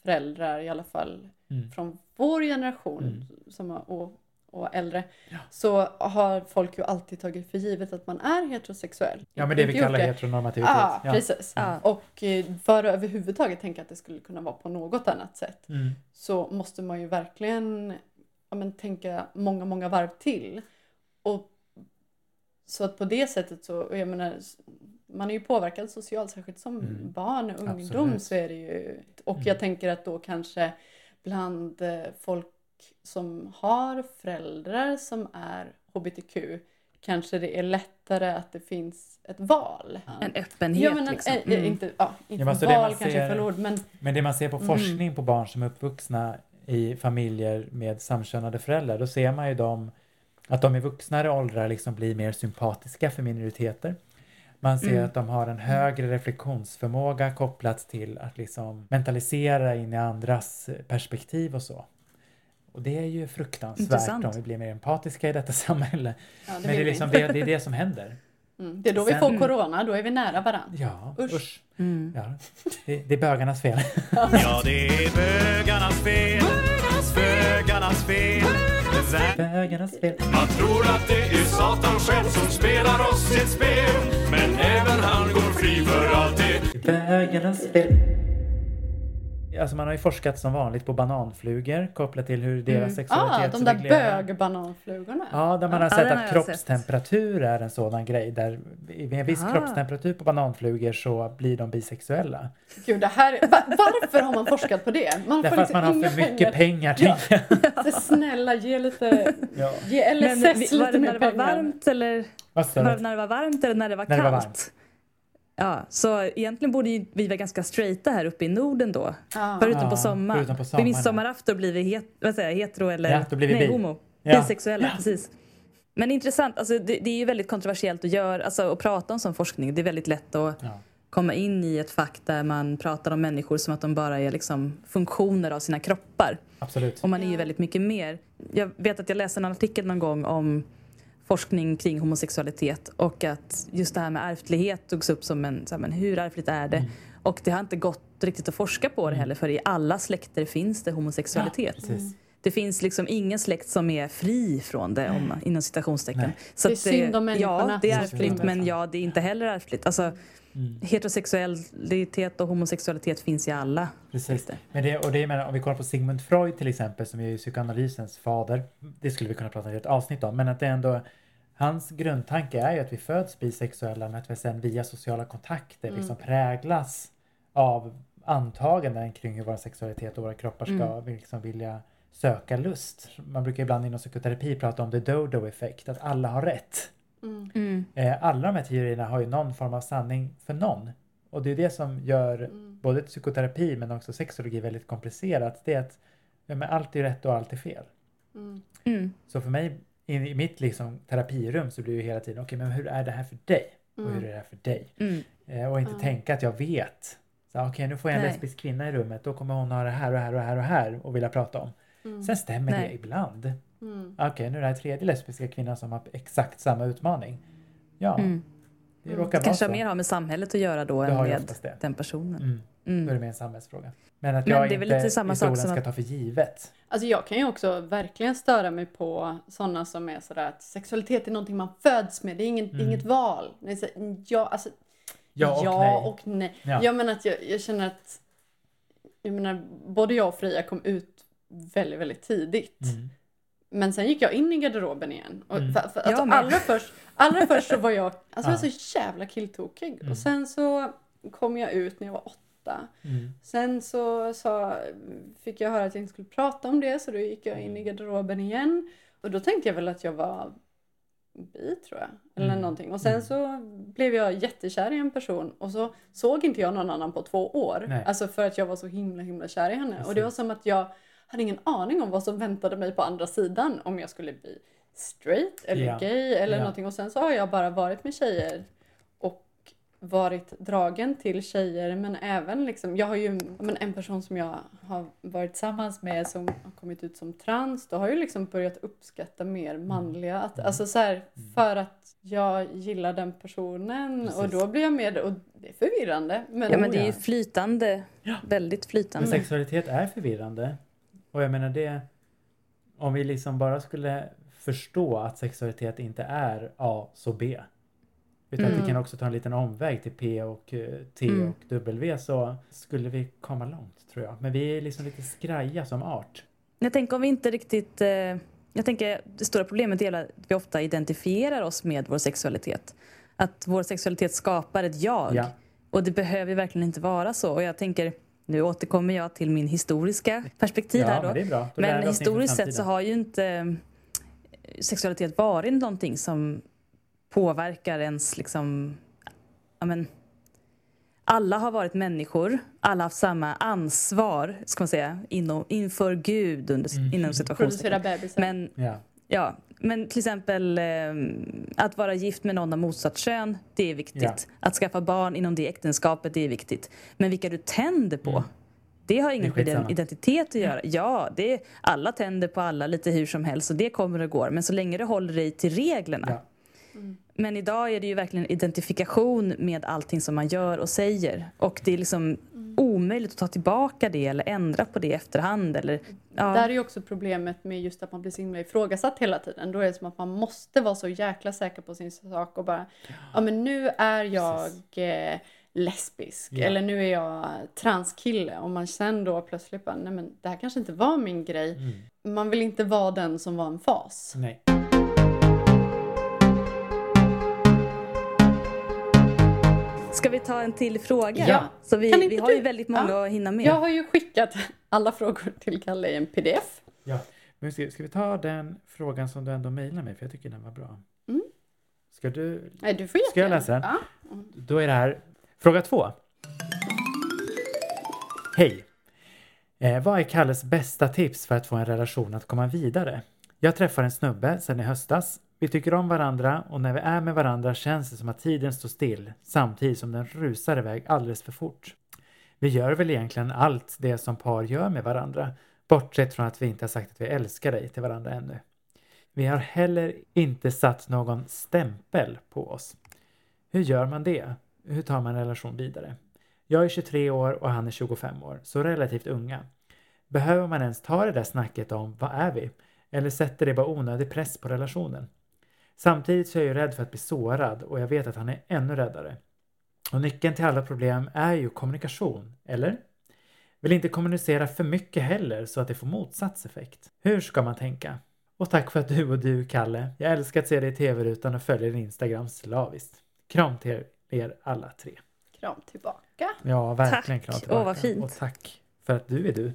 föräldrar, i alla fall Mm. från vår generation Mm. som och, och äldre, så har folk ju alltid tagit för givet att man är heterosexuell. Ja men det vi kallar det. heteronormativitet. Ja, Ja. precis. Ja. Och eh, för att överhuvudtaget tänka att det skulle kunna vara på något annat sätt Mm. så måste man ju verkligen ja, men, tänka många, många varv till. Och så att på det sättet så, jag menar, man är ju påverkad socialt, särskilt som Mm. barn och ungdom Absolut. så är det ju, och Mm. jag tänker att då kanske bland eh, folk som har föräldrar som är hbtq kanske det är lättare att det finns ett val. En öppenhet Ja, men en, liksom. eh, Mm. inte, ja, inte Ja, men så det val man kanske ser- är fel ord, men Men det man ser på Mm. forskning på barn som är uppvuxna i familjer med samkönade föräldrar, då ser man ju dem att de i vuxnare åldrar liksom blir mer sympatiska för minoriteter. Man ser Mm. att de har en högre reflektionsförmåga kopplat till att liksom mentalisera in i andras perspektiv och så. Och det är ju fruktansvärt Intressant. om vi blir mer empatiska i detta samhälle. ja, det Men det är, vi liksom det, det är det som händer. Mm, det är då vi Sen- får corona, då är vi nära varandra. Ja, Usch. usch. Mm. Ja, det, det är bögarnas fel. Ja, det är bögarnas fel. Bögarnas fel. Bögarnas fel. Man tror att det är Satan själv som spelar oss ett spel. Men även han går fri för allt det. Bögarnas fel. Alltså man har ju forskat som vanligt på bananflugor kopplat till hur deras Ah, sexualitet de där reglerar. bögbananflugorna. Ja, där man har Ja, sett att kroppstemperatur är en sådan grej. Där vid en viss Aha. kroppstemperatur på bananflugor så blir de bisexuella. Gud, det här, va, varför har man forskat på det? Man Därför får att man liksom har för mycket pengar. Ja. tänker jag. Så snälla, ge lite... Ja. Ge Men LSS vi- lite var det mer när det var pengar. varmt eller var när det var varmt eller när det var När det kallt? var varmt. Ja, så egentligen borde ju vi vara ganska straighta här uppe i Norden då. Ja. Förutom Ja, på sommaren. förutom på Vid sommaren. midsommarafton blir vi het, vad säger, jag, hetero eller Ja, då blir vi nej, bi. homo. Ja. Bisexuella, precis. Men intressant, alltså, det, det är ju väldigt kontroversiellt att göra, alltså, att prata om sån forskning. Det är väldigt lätt att Ja. komma in i ett fack där man pratar om människor som att de bara är liksom funktioner av sina kroppar. Absolut. Och man är ju väldigt mycket mer. Jag vet att jag läste en artikel någon gång om forskning kring homosexualitet och att just det här med ärftlighet togs upp som en, så här, men hur ärftligt är det? Mm. Och det har inte gått riktigt att forska på det heller för i alla släkter finns det homosexualitet. Precis. Det finns liksom ingen släkt som är fri från det om, inom citationstecken. Så Det är att synd om människorna. Ja, det är ärftligt men ja, det är inte heller ärftligt. Alltså, Mm. heterosexualitet och homosexualitet finns i alla Precis. Men det, och det, menar, om vi kollar på Sigmund Freud till exempel som är psykoanalysens fader. Det skulle vi kunna prata om i ett avsnitt om. Men att det ändå Hans grundtanke är ju att vi föds bisexuella men att vi sen via sociala kontakter liksom präglas av antaganden kring hur vår sexualitet och våra kroppar ska liksom vilja söka lust. Man brukar ibland inom psykoterapi prata om the dodo effekt, att alla har rätt. Mm. Eh, alla de här teorierna har ju någon form av sanning för någon. Och det är det som gör både psykoterapi men också sexologi väldigt komplicerat. Det är att ja, men allt är rätt och allt är fel. Mm. Så för mig in i mitt liksom, terapirum så blir det ju hela tiden okej men hur är det här för dig? Och hur är det här för dig? Mm. Eh, och inte tänka att jag vet. Så, Okej nu får jag en Nej. lesbisk kvinna i rummet då kommer hon ha det här och här och här och här och vilja prata om. Sen stämmer Nej. det ibland. Mm. Okej nu är det här tredje lesbiska kvinnan som har exakt samma utmaning. Ja, Mm. det råkar Det vara kanske så. har mer har med samhället att göra då Det än har ju med den personen. Mm. Då är Mm. det mer en samhällsfråga. Men att Men jag det är väl inte lite samma i som ska att- ta för givet. Alltså jag kan ju också verkligen störa mig på sådana som är sådär att sexualitet är någonting man föds med, det är inget, är inget val. Det är så, ja, alltså, Mm. Ja och ja nej. och nej. Ja. Jag menar att jag, jag känner att jag menar, både jag och Fria kom ut väldigt, väldigt tidigt. Mm. Men sen gick jag in i garderoben igen. Och Mm. för, för, alltså, allra, först, allra först så var jag, alltså, jag var Ja. så jävla killtokig. Mm. Och sen så kom jag ut när jag var åtta. Mm. Sen så sa, fick jag höra att jag inte skulle prata om det så då gick jag in i garderoben igen. Och då tänkte jag väl att jag var bi tror jag. Eller Mm. någonting. Och sen så blev jag jättekär i en person och så såg inte jag någon annan på två år. Nej. Alltså för att jag var så himla himla kär i henne. Och det Precis. var som att jag hade ingen aning om vad som väntade mig på andra sidan. Om jag skulle bli straight eller Ja. gay eller Ja. någonting. Och sen så har jag bara varit med tjejer och varit dragen till tjejer men även liksom, jag har ju men en person som jag har varit tillsammans med som har kommit ut som trans, då har jag ju liksom börjat uppskatta mer Mm. manliga, att, alltså så här, för att jag gillar den personen och Precis. då blir jag med och det är förvirrande. Men, Ja, men det är ja. ju flytande. Väldigt Men flytande. sexualitet är förvirrande. Och jag menar det, om vi liksom bara skulle förstå att sexualitet inte är A så B. Utan att vi Mm. kan också ta en liten omväg till P och eh, T Mm. och W så skulle vi komma långt tror jag. Men vi är liksom lite skraja som art. Jag tänker om vi inte riktigt... Eh, jag tänker det stora problemet är att vi ofta identifierar oss med vår sexualitet. Att vår sexualitet skapar ett jag. Ja. Och det behöver verkligen inte vara så. Och jag tänker, nu återkommer jag till min historiska perspektiv Ja, här då. men det är bra. Då lär Men historiskt sett så har ju inte eh, sexualitet varit någonting som påverkar ens liksom... Ja, men, alla har varit människor, alla har haft samma ansvar ska man säga, inom, inför Gud under, Mm. inom situationstecken. Men, Ja. Ja, men till exempel eh, att vara gift med någon av motsatt kön, det är viktigt. Ja. Att skaffa barn inom det äktenskapet, det är viktigt. Men vilka du tänder på, Mm. det har inget med din identitet att göra. Ja, det är, alla tänder på alla lite hur som helst och det kommer och går. Men så länge du håller dig till reglerna. Ja. Men idag är det ju verkligen identifikation med allting som man gör och säger. Och det är liksom omöjligt att ta tillbaka det eller ändra på det i efterhand. Eller, ja. Där är ju också problemet med just att man blir så himla ifrågasatt hela tiden. Då är det som att man måste vara så jäkla säker på sin sak och bara, ja men nu är jag eh, lesbisk Ja. eller nu är jag transkille och man sen då plötsligt bara, nej men det här kanske inte var min grej. Mm. Man vill inte vara den som var en fas. Nej. Ska vi ta en till fråga? Ja. Så vi, Kan inte vi har ju du- väldigt många Ja. att hinna med. Jag har ju skickat alla frågor till Kalle i en pdf. Ja. Men ska, ska vi ta den frågan som du ändå mejlade mig för jag tycker den var bra. Mm. Ska du Nej, du får Ska jag läsa den? Ja. Då är det här fråga två. Hej! Eh, vad är Kalles bästa tips för att få en relation att komma vidare? Jag träffar en snubbe sedan i höstas, vi tycker om varandra och när vi är med varandra känns det som att tiden står still samtidigt som den rusar iväg alldeles för fort. Vi gör väl egentligen allt det som par gör med varandra, bortsett från att vi inte har sagt att vi älskar dig till varandra ännu. Vi har heller inte satt någon stämpel på oss. Hur gör man det? Hur tar man en relation vidare? Jag är 23 år och han är 25 år, så relativt unga. Behöver man ens ta det där snacket om vad är vi? Eller sätter det bara onödig press på relationen? Samtidigt så är jag ju rädd för att bli sårad och jag vet att han är ännu räddare. Och nyckeln till alla problem är ju kommunikation, eller? Vill inte kommunicera för mycket heller så att det får motsatseffekt. Hur ska man tänka? Och tack för att du och du, Kalle. Jag älskar att se dig i tv-rutan och följer din Instagram slaviskt. Kram till er alla tre. Kram tillbaka. Ja, verkligen Tack. kram Åh, tillbaka. vad fint. Och tack för att du är du.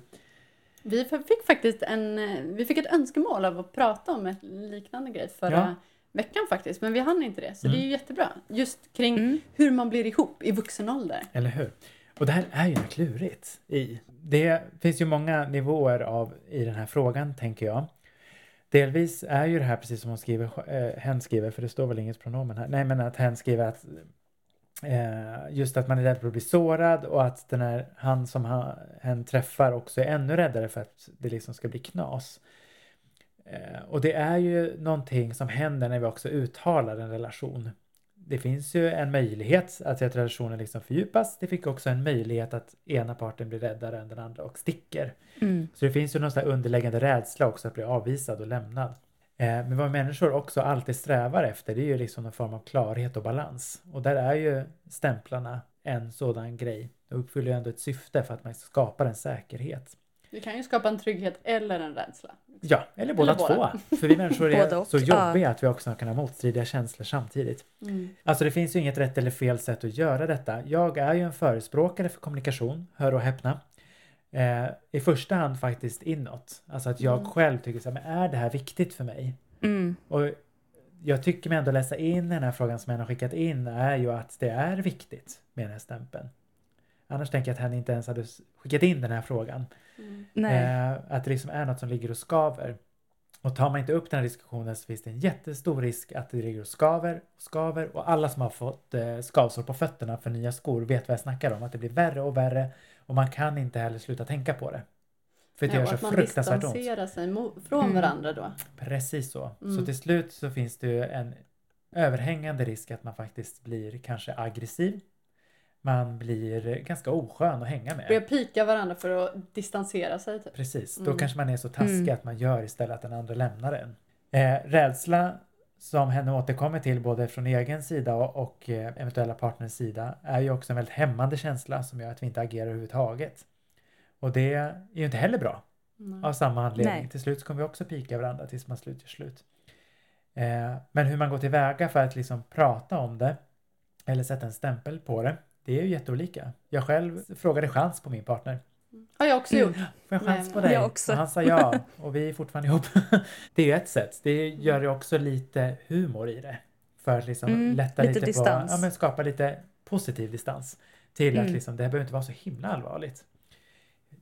Vi fick faktiskt en, vi fick ett önskemål av att prata om ett liknande grej förra Ja. Veckan faktiskt. Men vi hann inte det. Så det är Mm. ju jättebra. Just kring Mm. hur man blir ihop i vuxen ålder. Eller hur? Och det här är ju klurigt i. Det finns ju många nivåer av i den här frågan, tänker jag. Delvis är ju det här precis som hon skriver, eh, hen skriver, för det står väl inget pronomen här. Nej, men att hen skriver att eh, just att man är rädd för att bli sårad och att den här, han som han, hen träffar också är ännu räddare för att det liksom ska bli knas. Eh, och det är ju någonting som händer när vi också uttalar en relation. Det finns ju en möjlighet att, att relationen liksom fördjupas. Det fick också en möjlighet att ena parten blir räddare än den andra och sticker. Mm. Så det finns ju någon sån underliggande rädsla också att bli avvisad och lämnad. Eh, men vad människor också alltid strävar efter det är ju liksom någon form av klarhet och balans. Och där är ju stämplarna en sådan grej. De uppfyller ju ändå ett syfte för att man skapar en säkerhet. Det kan ju skapa en trygghet eller en rädsla. Ja, eller båda Eller båda. två. För vi människor är så jobbiga att vi också kan ha motstridiga känslor samtidigt. Mm. Alltså det finns ju inget rätt eller fel sätt att göra detta. Jag är ju en förespråkare för kommunikation, hör och häpna. Eh, I första hand faktiskt inåt. Alltså att jag Mm. själv tycker så här, men är det här viktigt för mig? Mm. Och jag tycker mig ändå läsa in den här frågan som jag har skickat in är ju att det är viktigt med den här stämpeln. Annars tänker jag att han inte ens hade skickat in den här frågan. Mm. Eh, att det liksom är något som ligger och skaver. Och tar man inte upp den här diskussionen så finns det en jättestor risk att det ligger och skaver och skaver och alla som har fått eh, skavsår på fötterna för nya skor vet vad jag snackar om. Att det blir värre och värre och man kan inte heller sluta tänka på det. För det Ja, gör så att man fruktansvärt ont. distanserar sig från Mm. varandra då. Precis så. Så Mm. till slut så finns det ju en överhängande risk att man faktiskt blir kanske aggressiv. Man blir ganska oskön att hänga med. Börjar pika varandra för att distansera sig. Typ. Precis, då Mm. kanske man är så taskig Mm. att man gör istället att den andra lämnar en. Eh, rädsla som henne återkommer till både från egen sida och, och eh, eventuella partners sida är ju också en väldigt hämmande känsla som gör att vi inte agerar överhuvudtaget. Och det är ju inte heller bra Mm. av samma anledning. Nej. Till slut kommer vi också pika varandra tills man slut gör slut. Eh, men hur man går tillväga för att liksom prata om det eller sätta en stämpel på det, det är ju jätteolika. Jag själv frågade chans på min partner. Har jag också Mm. gjort. Får jag chans på dig? Jag också. Och han sa ja och vi är fortfarande ihop. det är ju ett sätt. Det gör ju också lite humor i det. För att liksom Mm, lätta lite lite, distans. på, ja men skapa lite positiv distans. Till att Mm. liksom, det här behöver inte vara så himla allvarligt.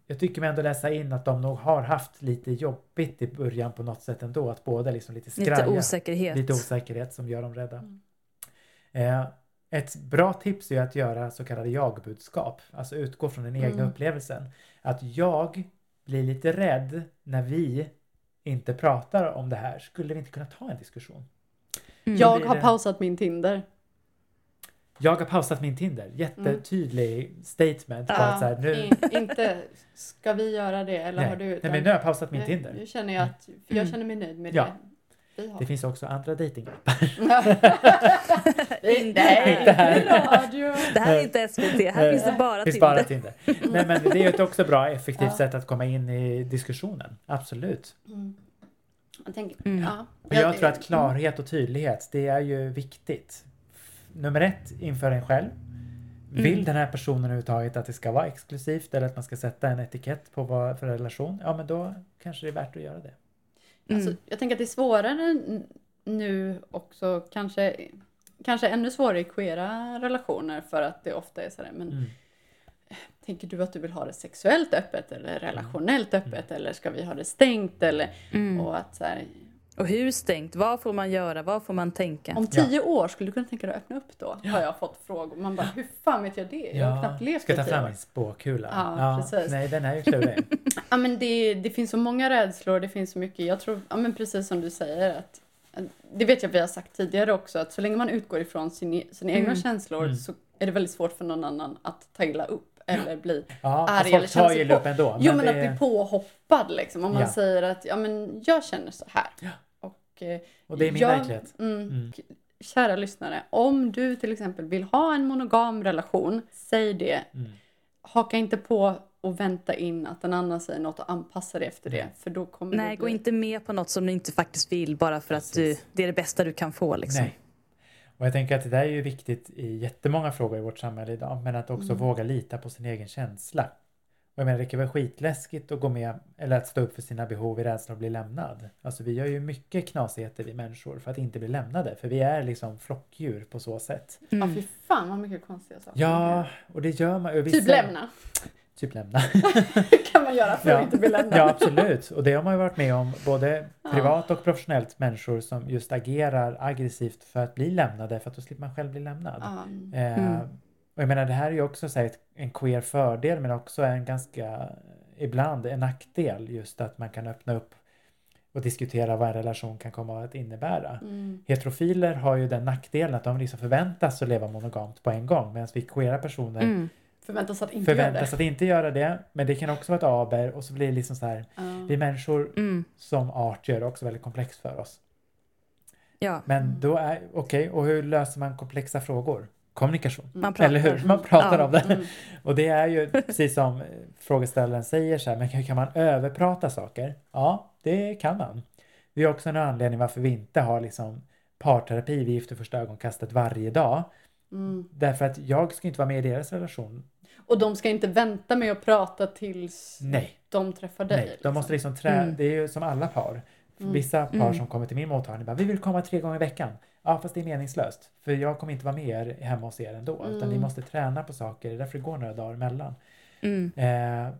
Jag tycker mig ändå läsa in att de nog har haft lite jobbigt i början på något sätt ändå. Att båda liksom lite Lite skraja. osäkerhet. Lite osäkerhet som gör dem rädda. Mm. Eh, ett bra tips är att göra så kallade jag-budskap. Alltså utgå från den egna Mm. upplevelsen. Att jag blir lite rädd när vi inte pratar om det här. Skulle vi inte kunna ta en diskussion? Mm. Jag har det- pausat min Tinder. Jag har pausat min Tinder. Jättetydlig statement. På att så här, nu, in, inte ska vi göra det eller nej, har du? nej, men nu har jag pausat min Nej, Tinder. Nu känner jag att, jag Mm. känner mig nöjd med Ja. det. Det finns också andra dejtingappar. Nej, Inte här. Det här är inte SVT, här finns det bara Det finns Tinder. bara Tinder. Nej men det är ju ett också bra effektivt Ja. sätt att komma in i diskussionen. Absolut. Mm. Jag tänker, Mm. ja. Men jag tror att klarhet och tydlighet, det är ju viktigt. Nummer ett, inför en själv. Vill Mm. den här personen överhuvudtaget att det ska vara exklusivt eller att man ska sätta en etikett på vad för relation? Ja, men då kanske det är värt att göra det. Alltså, Mm. jag tänker att det är svårare nu också, kanske, kanske ännu svårare i queera relationer för att det ofta är sådär, men Mm. tänker du att du vill ha det sexuellt öppet eller relationellt öppet eller ska vi ha det stängt eller Mm. och att så här, Och hur stängt? Vad får man göra? Vad får man tänka? Om tio år, skulle du kunna tänka dig att öppna upp då? Har jag fått frågor. Man bara, hur fan vet jag det? Jag har knappt levt ska i ta fram min spåkula. Ja, precis. Nej, den är ju klurig. Ja, men det, det finns så många rädslor, det finns så mycket. Jag tror, ja, men precis som du säger, att det vet jag vi har sagt tidigare också, att så länge man utgår ifrån sin, sina egna Mm. känslor Mm. så är det väldigt svårt för någon annan att ta illa upp eller bli Ja, arg eller folk känna tar sig illa på. upp ändå. Jo, men det- att bli påhoppad liksom. Om man Ja. säger att ja, men jag känner så här. Ja. Och, eh, Och det är min jag- verklighet. Mm, Mm. Kära lyssnare, om du till exempel vill ha en monogam relation, säg det. Mm. Haka inte på och vänta in att en annan säger något och anpassa dig efter det. Nej. För då kommer Nej, det gå bli... inte med på något som du inte faktiskt vill bara för att du, Precis. det är det bästa du kan få. Liksom. Nej. Och jag tänker att det där är ju viktigt i jättemånga frågor i vårt samhälle idag. Men att också Mm. våga lita på sin egen känsla. Och jag menar, det kan vara skitläskigt att gå med eller att stå upp för sina behov i rädsla att bli lämnad. Alltså vi gör ju mycket knasigheter vi människor för att inte bli lämnade. För vi är liksom flockdjur på så sätt. Ja, Mm. fy fan vad mycket konstiga saker. Ja, och det gör man. och Typ vissa- lämna. Typ lämna. kan man göra för Ja. att inte bli lämnad. Ja, absolut. Och det har man ju varit med om både privat och professionellt människor som just agerar aggressivt för att bli lämnade för att då slipper man själv bli lämnad. Eh, Mm. Och jag menar det här är ju också så här, ett, en queer fördel men också en ganska ibland en nackdel just att man kan öppna upp och diskutera vad en relation kan komma att innebära. Mm. Heterofiler har ju den nackdelen att de liksom förväntas att leva monogamt på en gång medan vi queera personer Mm. Förväntas att inte göra förväntas det. att inte göra det men det kan också vara ett aber och så blir det liksom så här Ja. vi människor Mm. som art gör det också väldigt komplext för oss. Ja. Men då är, okej, och hur löser man komplexa frågor? Kommunikation. Man pratar. Eller hur? Man pratar Ja. om det. Mm. Och det är ju precis som frågeställaren säger så här, men hur kan man överprata saker? Ja, det kan man. Det är också en anledning varför vi inte har liksom parterapi vid Gift första ögonkastet varje dag. Mm. Därför att jag ska inte vara med i deras relation. Och de ska inte vänta med att prata tills Nej, de träffar dig. nej. De liksom. måste liksom trä... Mm. Det är ju som alla par. Mm. Vissa par Mm. som kommer till min mottagning bara, vi vill komma tre gånger i veckan. Ja, fast det är meningslöst. För jag kommer inte vara med er hemma hos er ändå. Utan ni Mm. måste träna på saker. Det är därför det går några dagar emellan. Mm. Eh,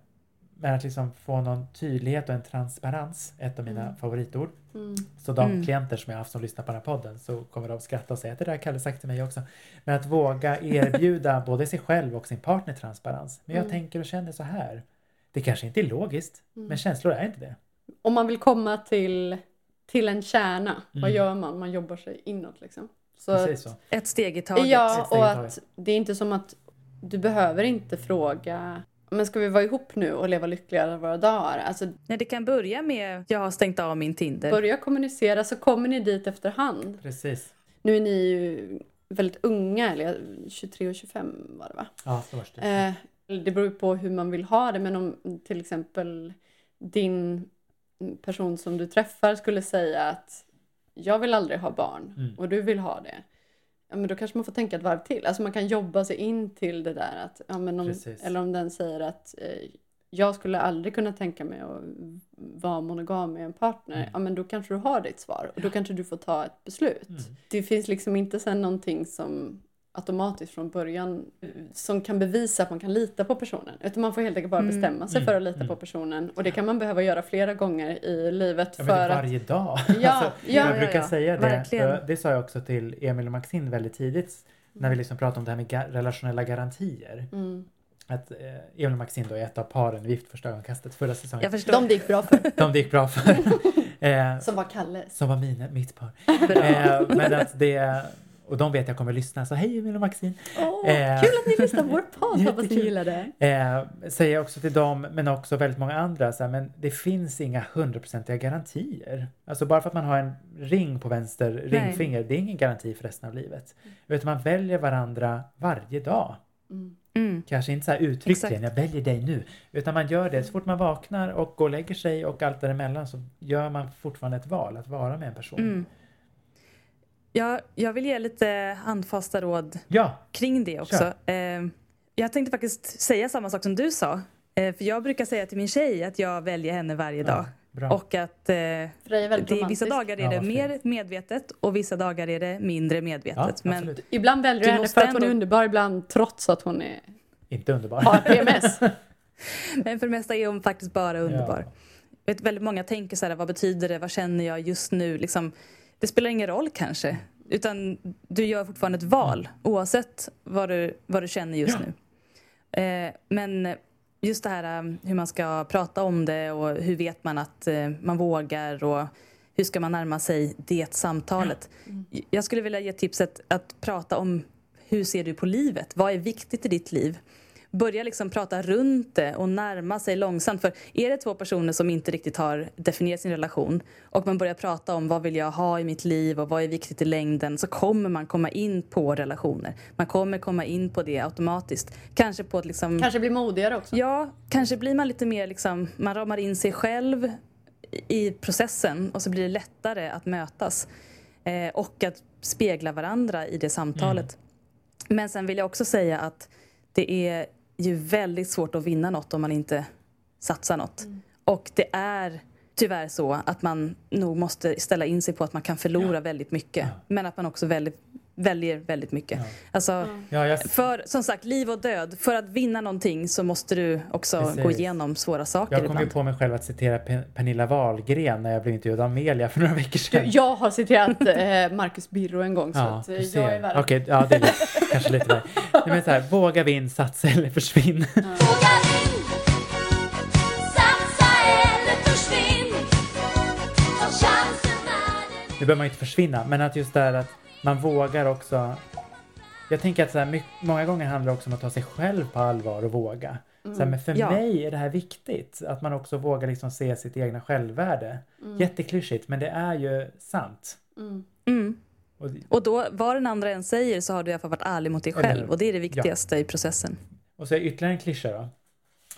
men att liksom få någon tydlighet och en transparens, ett av mina Mm. favoritord. Mm. Så de Mm. klienter som jag haft som lyssnar på den här podden så kommer de skratta och säga att det där har Kalle sagt till mig också. Men att våga erbjuda både sig själv och sin partner transparens. Men jag Mm. tänker och känner så här. Det kanske inte är logiskt, Mm. men känslor är inte det. Om man vill komma till, till en kärna, vad Mm. gör man? Man jobbar sig inåt liksom. Så Precis att, så. Ett steg i taget. Ja, och att det är inte som att du behöver inte fråga men ska vi vara ihop nu och leva lyckliga alla våra dagar? Alltså Nej, det kan börja med jag har stängt av min Tinder. börja kommunicera så kommer ni dit efterhand. Precis. Nu är ni ju väldigt unga, eller 23 och 25 var det va? Ja, så vars det. Eh, det beror ju på hur man vill ha det, men om till exempel din person som du träffar skulle säga att jag vill aldrig ha barn Mm. och du vill ha det. Ja, men då kanske man får tänka ett varv till. Alltså man kan jobba sig in till det där. Att, ja, men om, Precis. eller om den säger att eh, jag skulle aldrig kunna tänka mig att vara monogam med en partner. Mm. Ja, men då kanske du har ditt svar och då kanske du får ta ett beslut. Mm. Det finns liksom inte sen någonting som automatiskt från början eh, som kan bevisa att man kan lita på personen. Utan man får helt enkelt bara Mm. bestämma sig Mm. för att lita Mm. på personen. Och det kan man behöva göra flera gånger i livet Ja, för är att... varje dag. Ja, alltså, ja, jag ja, brukar ja. säga det. Verkligen. och Det sa jag också till Emil och Maxine väldigt tidigt. När vi liksom pratade om det här med ga- relationella garantier. Mm. Att eh, Emil och Maxine då är ett av paren i Gift första ögonkastet förra säsongen. Jag förstår. De det gick bra för. De det gick bra för. eh, Som var Kalles. som var mina, mitt par. Bra. Eh, men att det, och de vet jag kommer lyssna. Så hej Emil och Maxine. Åh, Eh, kul att ni lyssnar på vår podd. Hoppas ni gillar det. Eh, säger jag också till dem, men också väldigt många andra, så här, men det finns inga hundraprocentiga garantier. Alltså bara för att man har en ring på vänster ringfinger, det är ingen garanti för resten av livet. Utan man väljer varandra varje dag. Mm. Mm. Kanske inte så här uttryckligen, Exakt. jag väljer dig nu. Utan man gör det så fort man vaknar och går och lägger sig och allt däremellan så gör man fortfarande ett val att vara med en person. Mm. Ja, jag vill ge lite handfasta råd Ja, kring det också. Eh, jag tänkte faktiskt säga samma sak som du sa. Eh, för jag brukar säga till min tjej att jag väljer henne varje dag. bra. Och att eh, Freja är det, vissa dagar är Ja, det vad mer medvetet och vissa dagar är det mindre medvetet. ja, Men. Ibland väljer Du henne för att hon är underbar, ibland trots att hon är, Inte underbar. har PMS. Men för det mesta är hon faktiskt bara underbar. vet, väldigt många tänker så här, vad betyder det, vad känner jag just nu? Liksom, det spelar ingen roll kanske. Utan du gör fortfarande ett val oavsett vad du, vad du känner just Ja. nu. Eh, men just det här um, hur man ska prata om det och hur vet man att eh, man vågar och hur ska man närma sig det samtalet. Jag skulle vilja ge tipset att prata om hur ser du på livet? Vad är viktigt i ditt liv? Börja liksom prata runt det och närma sig långsamt. För är det två personer som inte riktigt har definierat sin relation och man börjar prata om vad vill jag ha i mitt liv och vad är viktigt i längden så kommer man komma in på relationer. Man kommer komma in på det automatiskt. Kanske på ett liksom... Kanske bli modigare också. Ja, kanske blir man lite mer liksom, man ramar in sig själv i processen och så blir det lättare att mötas eh, och att spegla varandra i det samtalet. Men sen vill jag också säga att det är ju väldigt svårt att vinna något om man inte satsar något. Och det är tyvärr så att man nog måste ställa in sig på att man kan förlora väldigt mycket. Men att man också väldigt, väljer väldigt mycket. Alltså, Ja, jag, för som sagt, liv och död. För att vinna någonting så måste du också Precis. gå igenom svåra saker jag kom ju ibland. på mig själv att citera Pe- Pernilla Wahlgren när jag blev intervjuad av Amelia för några veckor sedan. jag har citerat eh, Marcus Birro en gång så Ja, att, eh, jag är värd. Okej, ja det är lite, kanske lite där. Nej, men så här, våga vinn, satsa eller försvinn. Det Nu behöver man ju inte försvinna, men att just det här att man vågar också. Jag tänker att så här, my- många gånger handlar det också om att ta sig själv på allvar och våga. Så här, men för Ja. mig är det här viktigt, att man också vågar liksom se sitt egna självvärde. Jätteklyschigt, men det är ju sant. Mm. Och, Och då, vad den andra än säger så har du i alla fall varit ärlig mot dig själv. Och det är det viktigaste i processen. och så är ytterligare en klyscha då.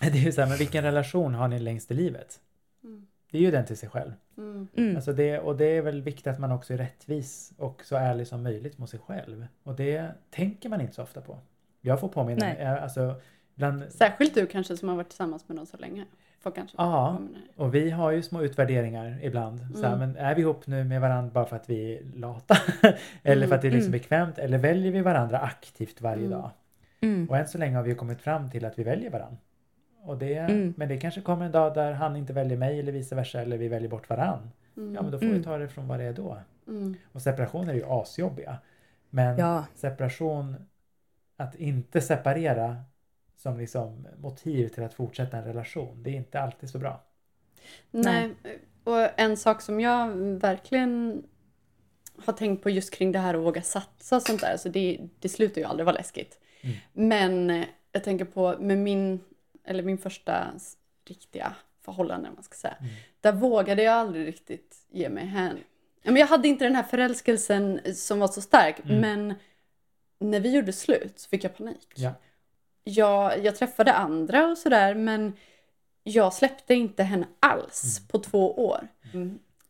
Det är ju så här, men vilken relation har ni längst i livet? Det är ju den till sig själv. Mm. Alltså det, och det är väl viktigt att man också är rättvis och så ärlig som möjligt mot sig själv. Och det tänker man inte så ofta på. Jag får påminna Nej. mig, alltså bland, Särskilt du kanske som har varit tillsammans med någon så länge. Får kanske Ja. och vi har ju små utvärderingar ibland. Så här, Mm. men är vi ihop nu med varandra bara för att vi är lata? eller för att det är liksom Mm. bekvämt? Eller väljer vi varandra aktivt varje Mm. dag? Mm. Och än så länge har vi kommit fram till att vi väljer varandra. Och det, Mm. Men det kanske kommer en dag där han inte väljer mig eller vice versa eller vi väljer bort varann. Ja men då får vi Mm. ta det från vad det är då. Mm. Och separationer är ju asjobbiga. Men Ja. separation, att inte separera som liksom motiv till att fortsätta en relation, det är inte alltid så bra. Nej. Och en sak som jag verkligen har tänkt på just kring det här att våga satsa och sånt där. Så det, det slutar ju aldrig vara läskigt. Mm. Men jag tänker på med min, eller min första riktiga förhållande, man ska säga. Mm. Där vågade jag aldrig riktigt ge mig hän. Men Jag hade inte den här förälskelsen som var så stark. Mm. Men när vi gjorde slut så fick jag panik. Ja. Jag, jag träffade andra och sådär men jag släppte inte henne alls Mm. på två år.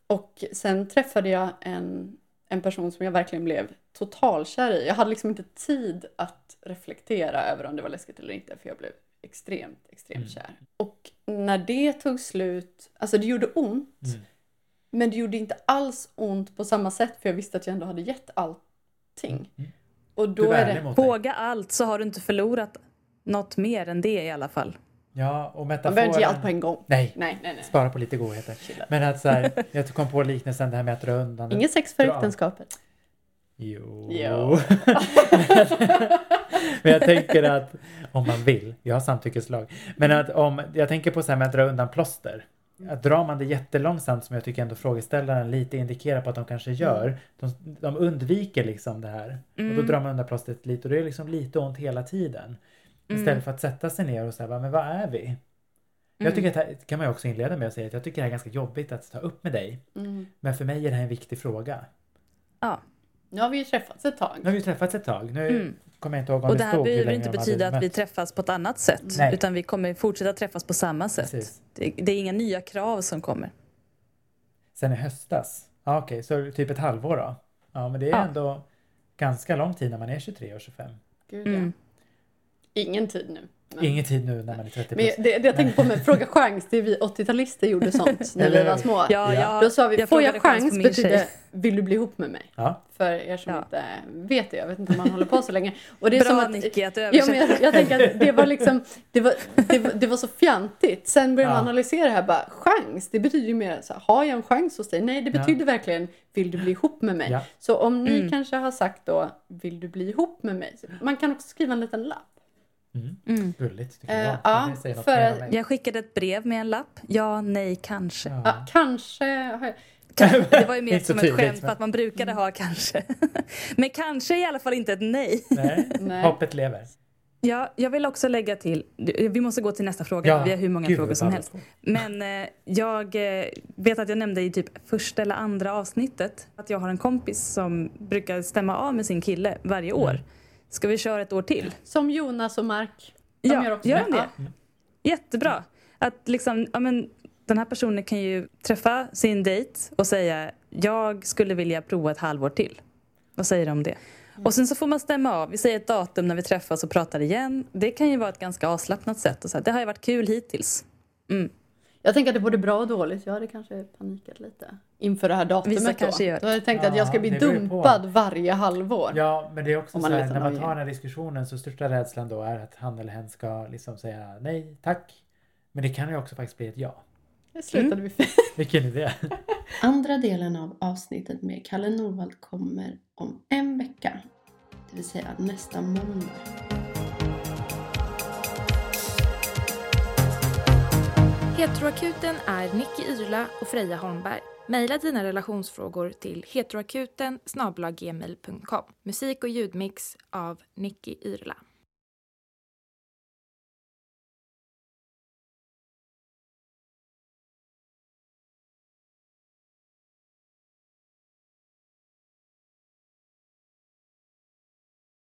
Och sen träffade jag en, en person som jag verkligen blev totalkär i. Jag hade liksom inte tid att reflektera över om det var läskigt eller inte för jag blev extremt, extremt Mm. kär. Och när det tog slut, alltså det gjorde ont. Mm. Men det gjorde inte alls ont på samma sätt för jag visste att jag ändå hade gett allting. Mm. Och Du då är det... Våga allt så har du inte förlorat något mer än det i alla fall. Ja, och Man behöver inte ge allt på metaforen... en gång. Nej, Nej, nej, nej. spara på lite godheter. Chilla. Men att så här, jag kom på liknelsen det här med att dra undan. Inget sex för äktenskapet. Jo. Jo. Men jag tänker att om man vill, jag har samtyckeslag, men att om, jag tänker på så här med att dra undan plåster. Att drar man det jättelångsamt som jag tycker ändå frågeställaren lite indikerar på att de kanske gör. De, de undviker liksom det här. Och då Mm. drar man undan plåstret lite och det är liksom lite ont hela tiden. Istället Mm. för att sätta sig ner och säga, men vad är vi? Jag tycker att det här kan man också inleda med att säga att jag tycker det här är ganska jobbigt att ta upp med dig. Mm. Men för mig är det här en viktig fråga. Ja. Nu har vi ju träffats ett tag. Nu har vi träffats ett tag. Nu Mm. kommer jag inte ihåg om Och det, det här behöver inte betyda att vi mött. träffas på ett annat sätt. Nej. Utan vi kommer fortsätta träffas på samma sätt. Det, det är inga nya krav som kommer. Sen i höstas? Ja, okej, så typ ett halvår då? Ja, men det är Ja. ändå ganska lång tid när man är 23 och 25. Gud, Mm. ja. ingen tid nu. Men, Ingen tid nu när man är 30 men plus. det, det jag tänkte på med Fråga chans, det är vi 80-talister gjorde sånt när vi var små. Ja, Ja. Då sa vi, jag får jag chans betyder, vill du bli ihop med mig? Ja. För er som Ja. inte vet det, jag vet inte om man håller på så länge. Och det är Bra som att, Nicky att du Ja, men jag, jag tänker att det var liksom, det var, det var, det var så fjantigt. Sen började man analysera det här, bara chans, det betyder ju mer så här, har jag en chans hos dig? Nej, det Ja. betyder verkligen, vill du bli ihop med mig? Ja. Så om ni Mm. kanske har sagt då, vill du bli ihop med mig? Man kan också skriva en liten lapp. Mm. Mm. Gulligt tycker Eh, jag. ja, säger något för. Jag skickade ett brev med en lapp. Ja, nej, kanske. Ja. Ja, kanske jag, Det var ju mer som ett tydligt, skämt men- för att man brukade ha kanske. Men kanske i alla fall inte ett nej. Nej. Nej. Hoppet lever. Ja, jag vill också lägga till, vi måste gå till nästa fråga, vi har hur många Gud, frågor som helst. Men eh, jag eh, vet att jag nämnde i typ första eller andra avsnittet att jag har en kompis som brukar stämma av med sin kille varje år. Mm. Ska vi köra ett år till? som Jonas och Mark. De Ja, gör också gör det. de det? Ja. Jättebra. Att liksom, ja, men, den här personen kan ju träffa sin dejt och säga jag skulle vilja prova ett halvår till. Vad säger du om det? Och sen så får man stämma av. Vi säger ett datum när vi träffas och pratar igen. Det kan ju vara ett ganska avslappnat sätt. Och så här, det har ju varit kul hittills. Mm. Jag tänker att det är både bra och dåligt. Jag hade kanske panikat lite inför det här datumet Vissa då. kanske gör. Då hade jag tänkt att jag ska Ja, bli det ju på. dumpad varje halvår. Ja, men det är också så här, lite när man tar den här diskussionen så största rädslan då är att han eller hen ska liksom säga nej, tack. Men det kan ju också faktiskt bli ett ja. Det slutade vi fint. Vilken idé. Andra delen av avsnittet med Kalle Norvald kommer om en vecka. Det vill säga nästa måndag. Heteroakuten är Nicky Yrla och Freja Holmberg. Maila dina relationsfrågor till heteroakuten Musik och ljudmix av Nicky Yrla.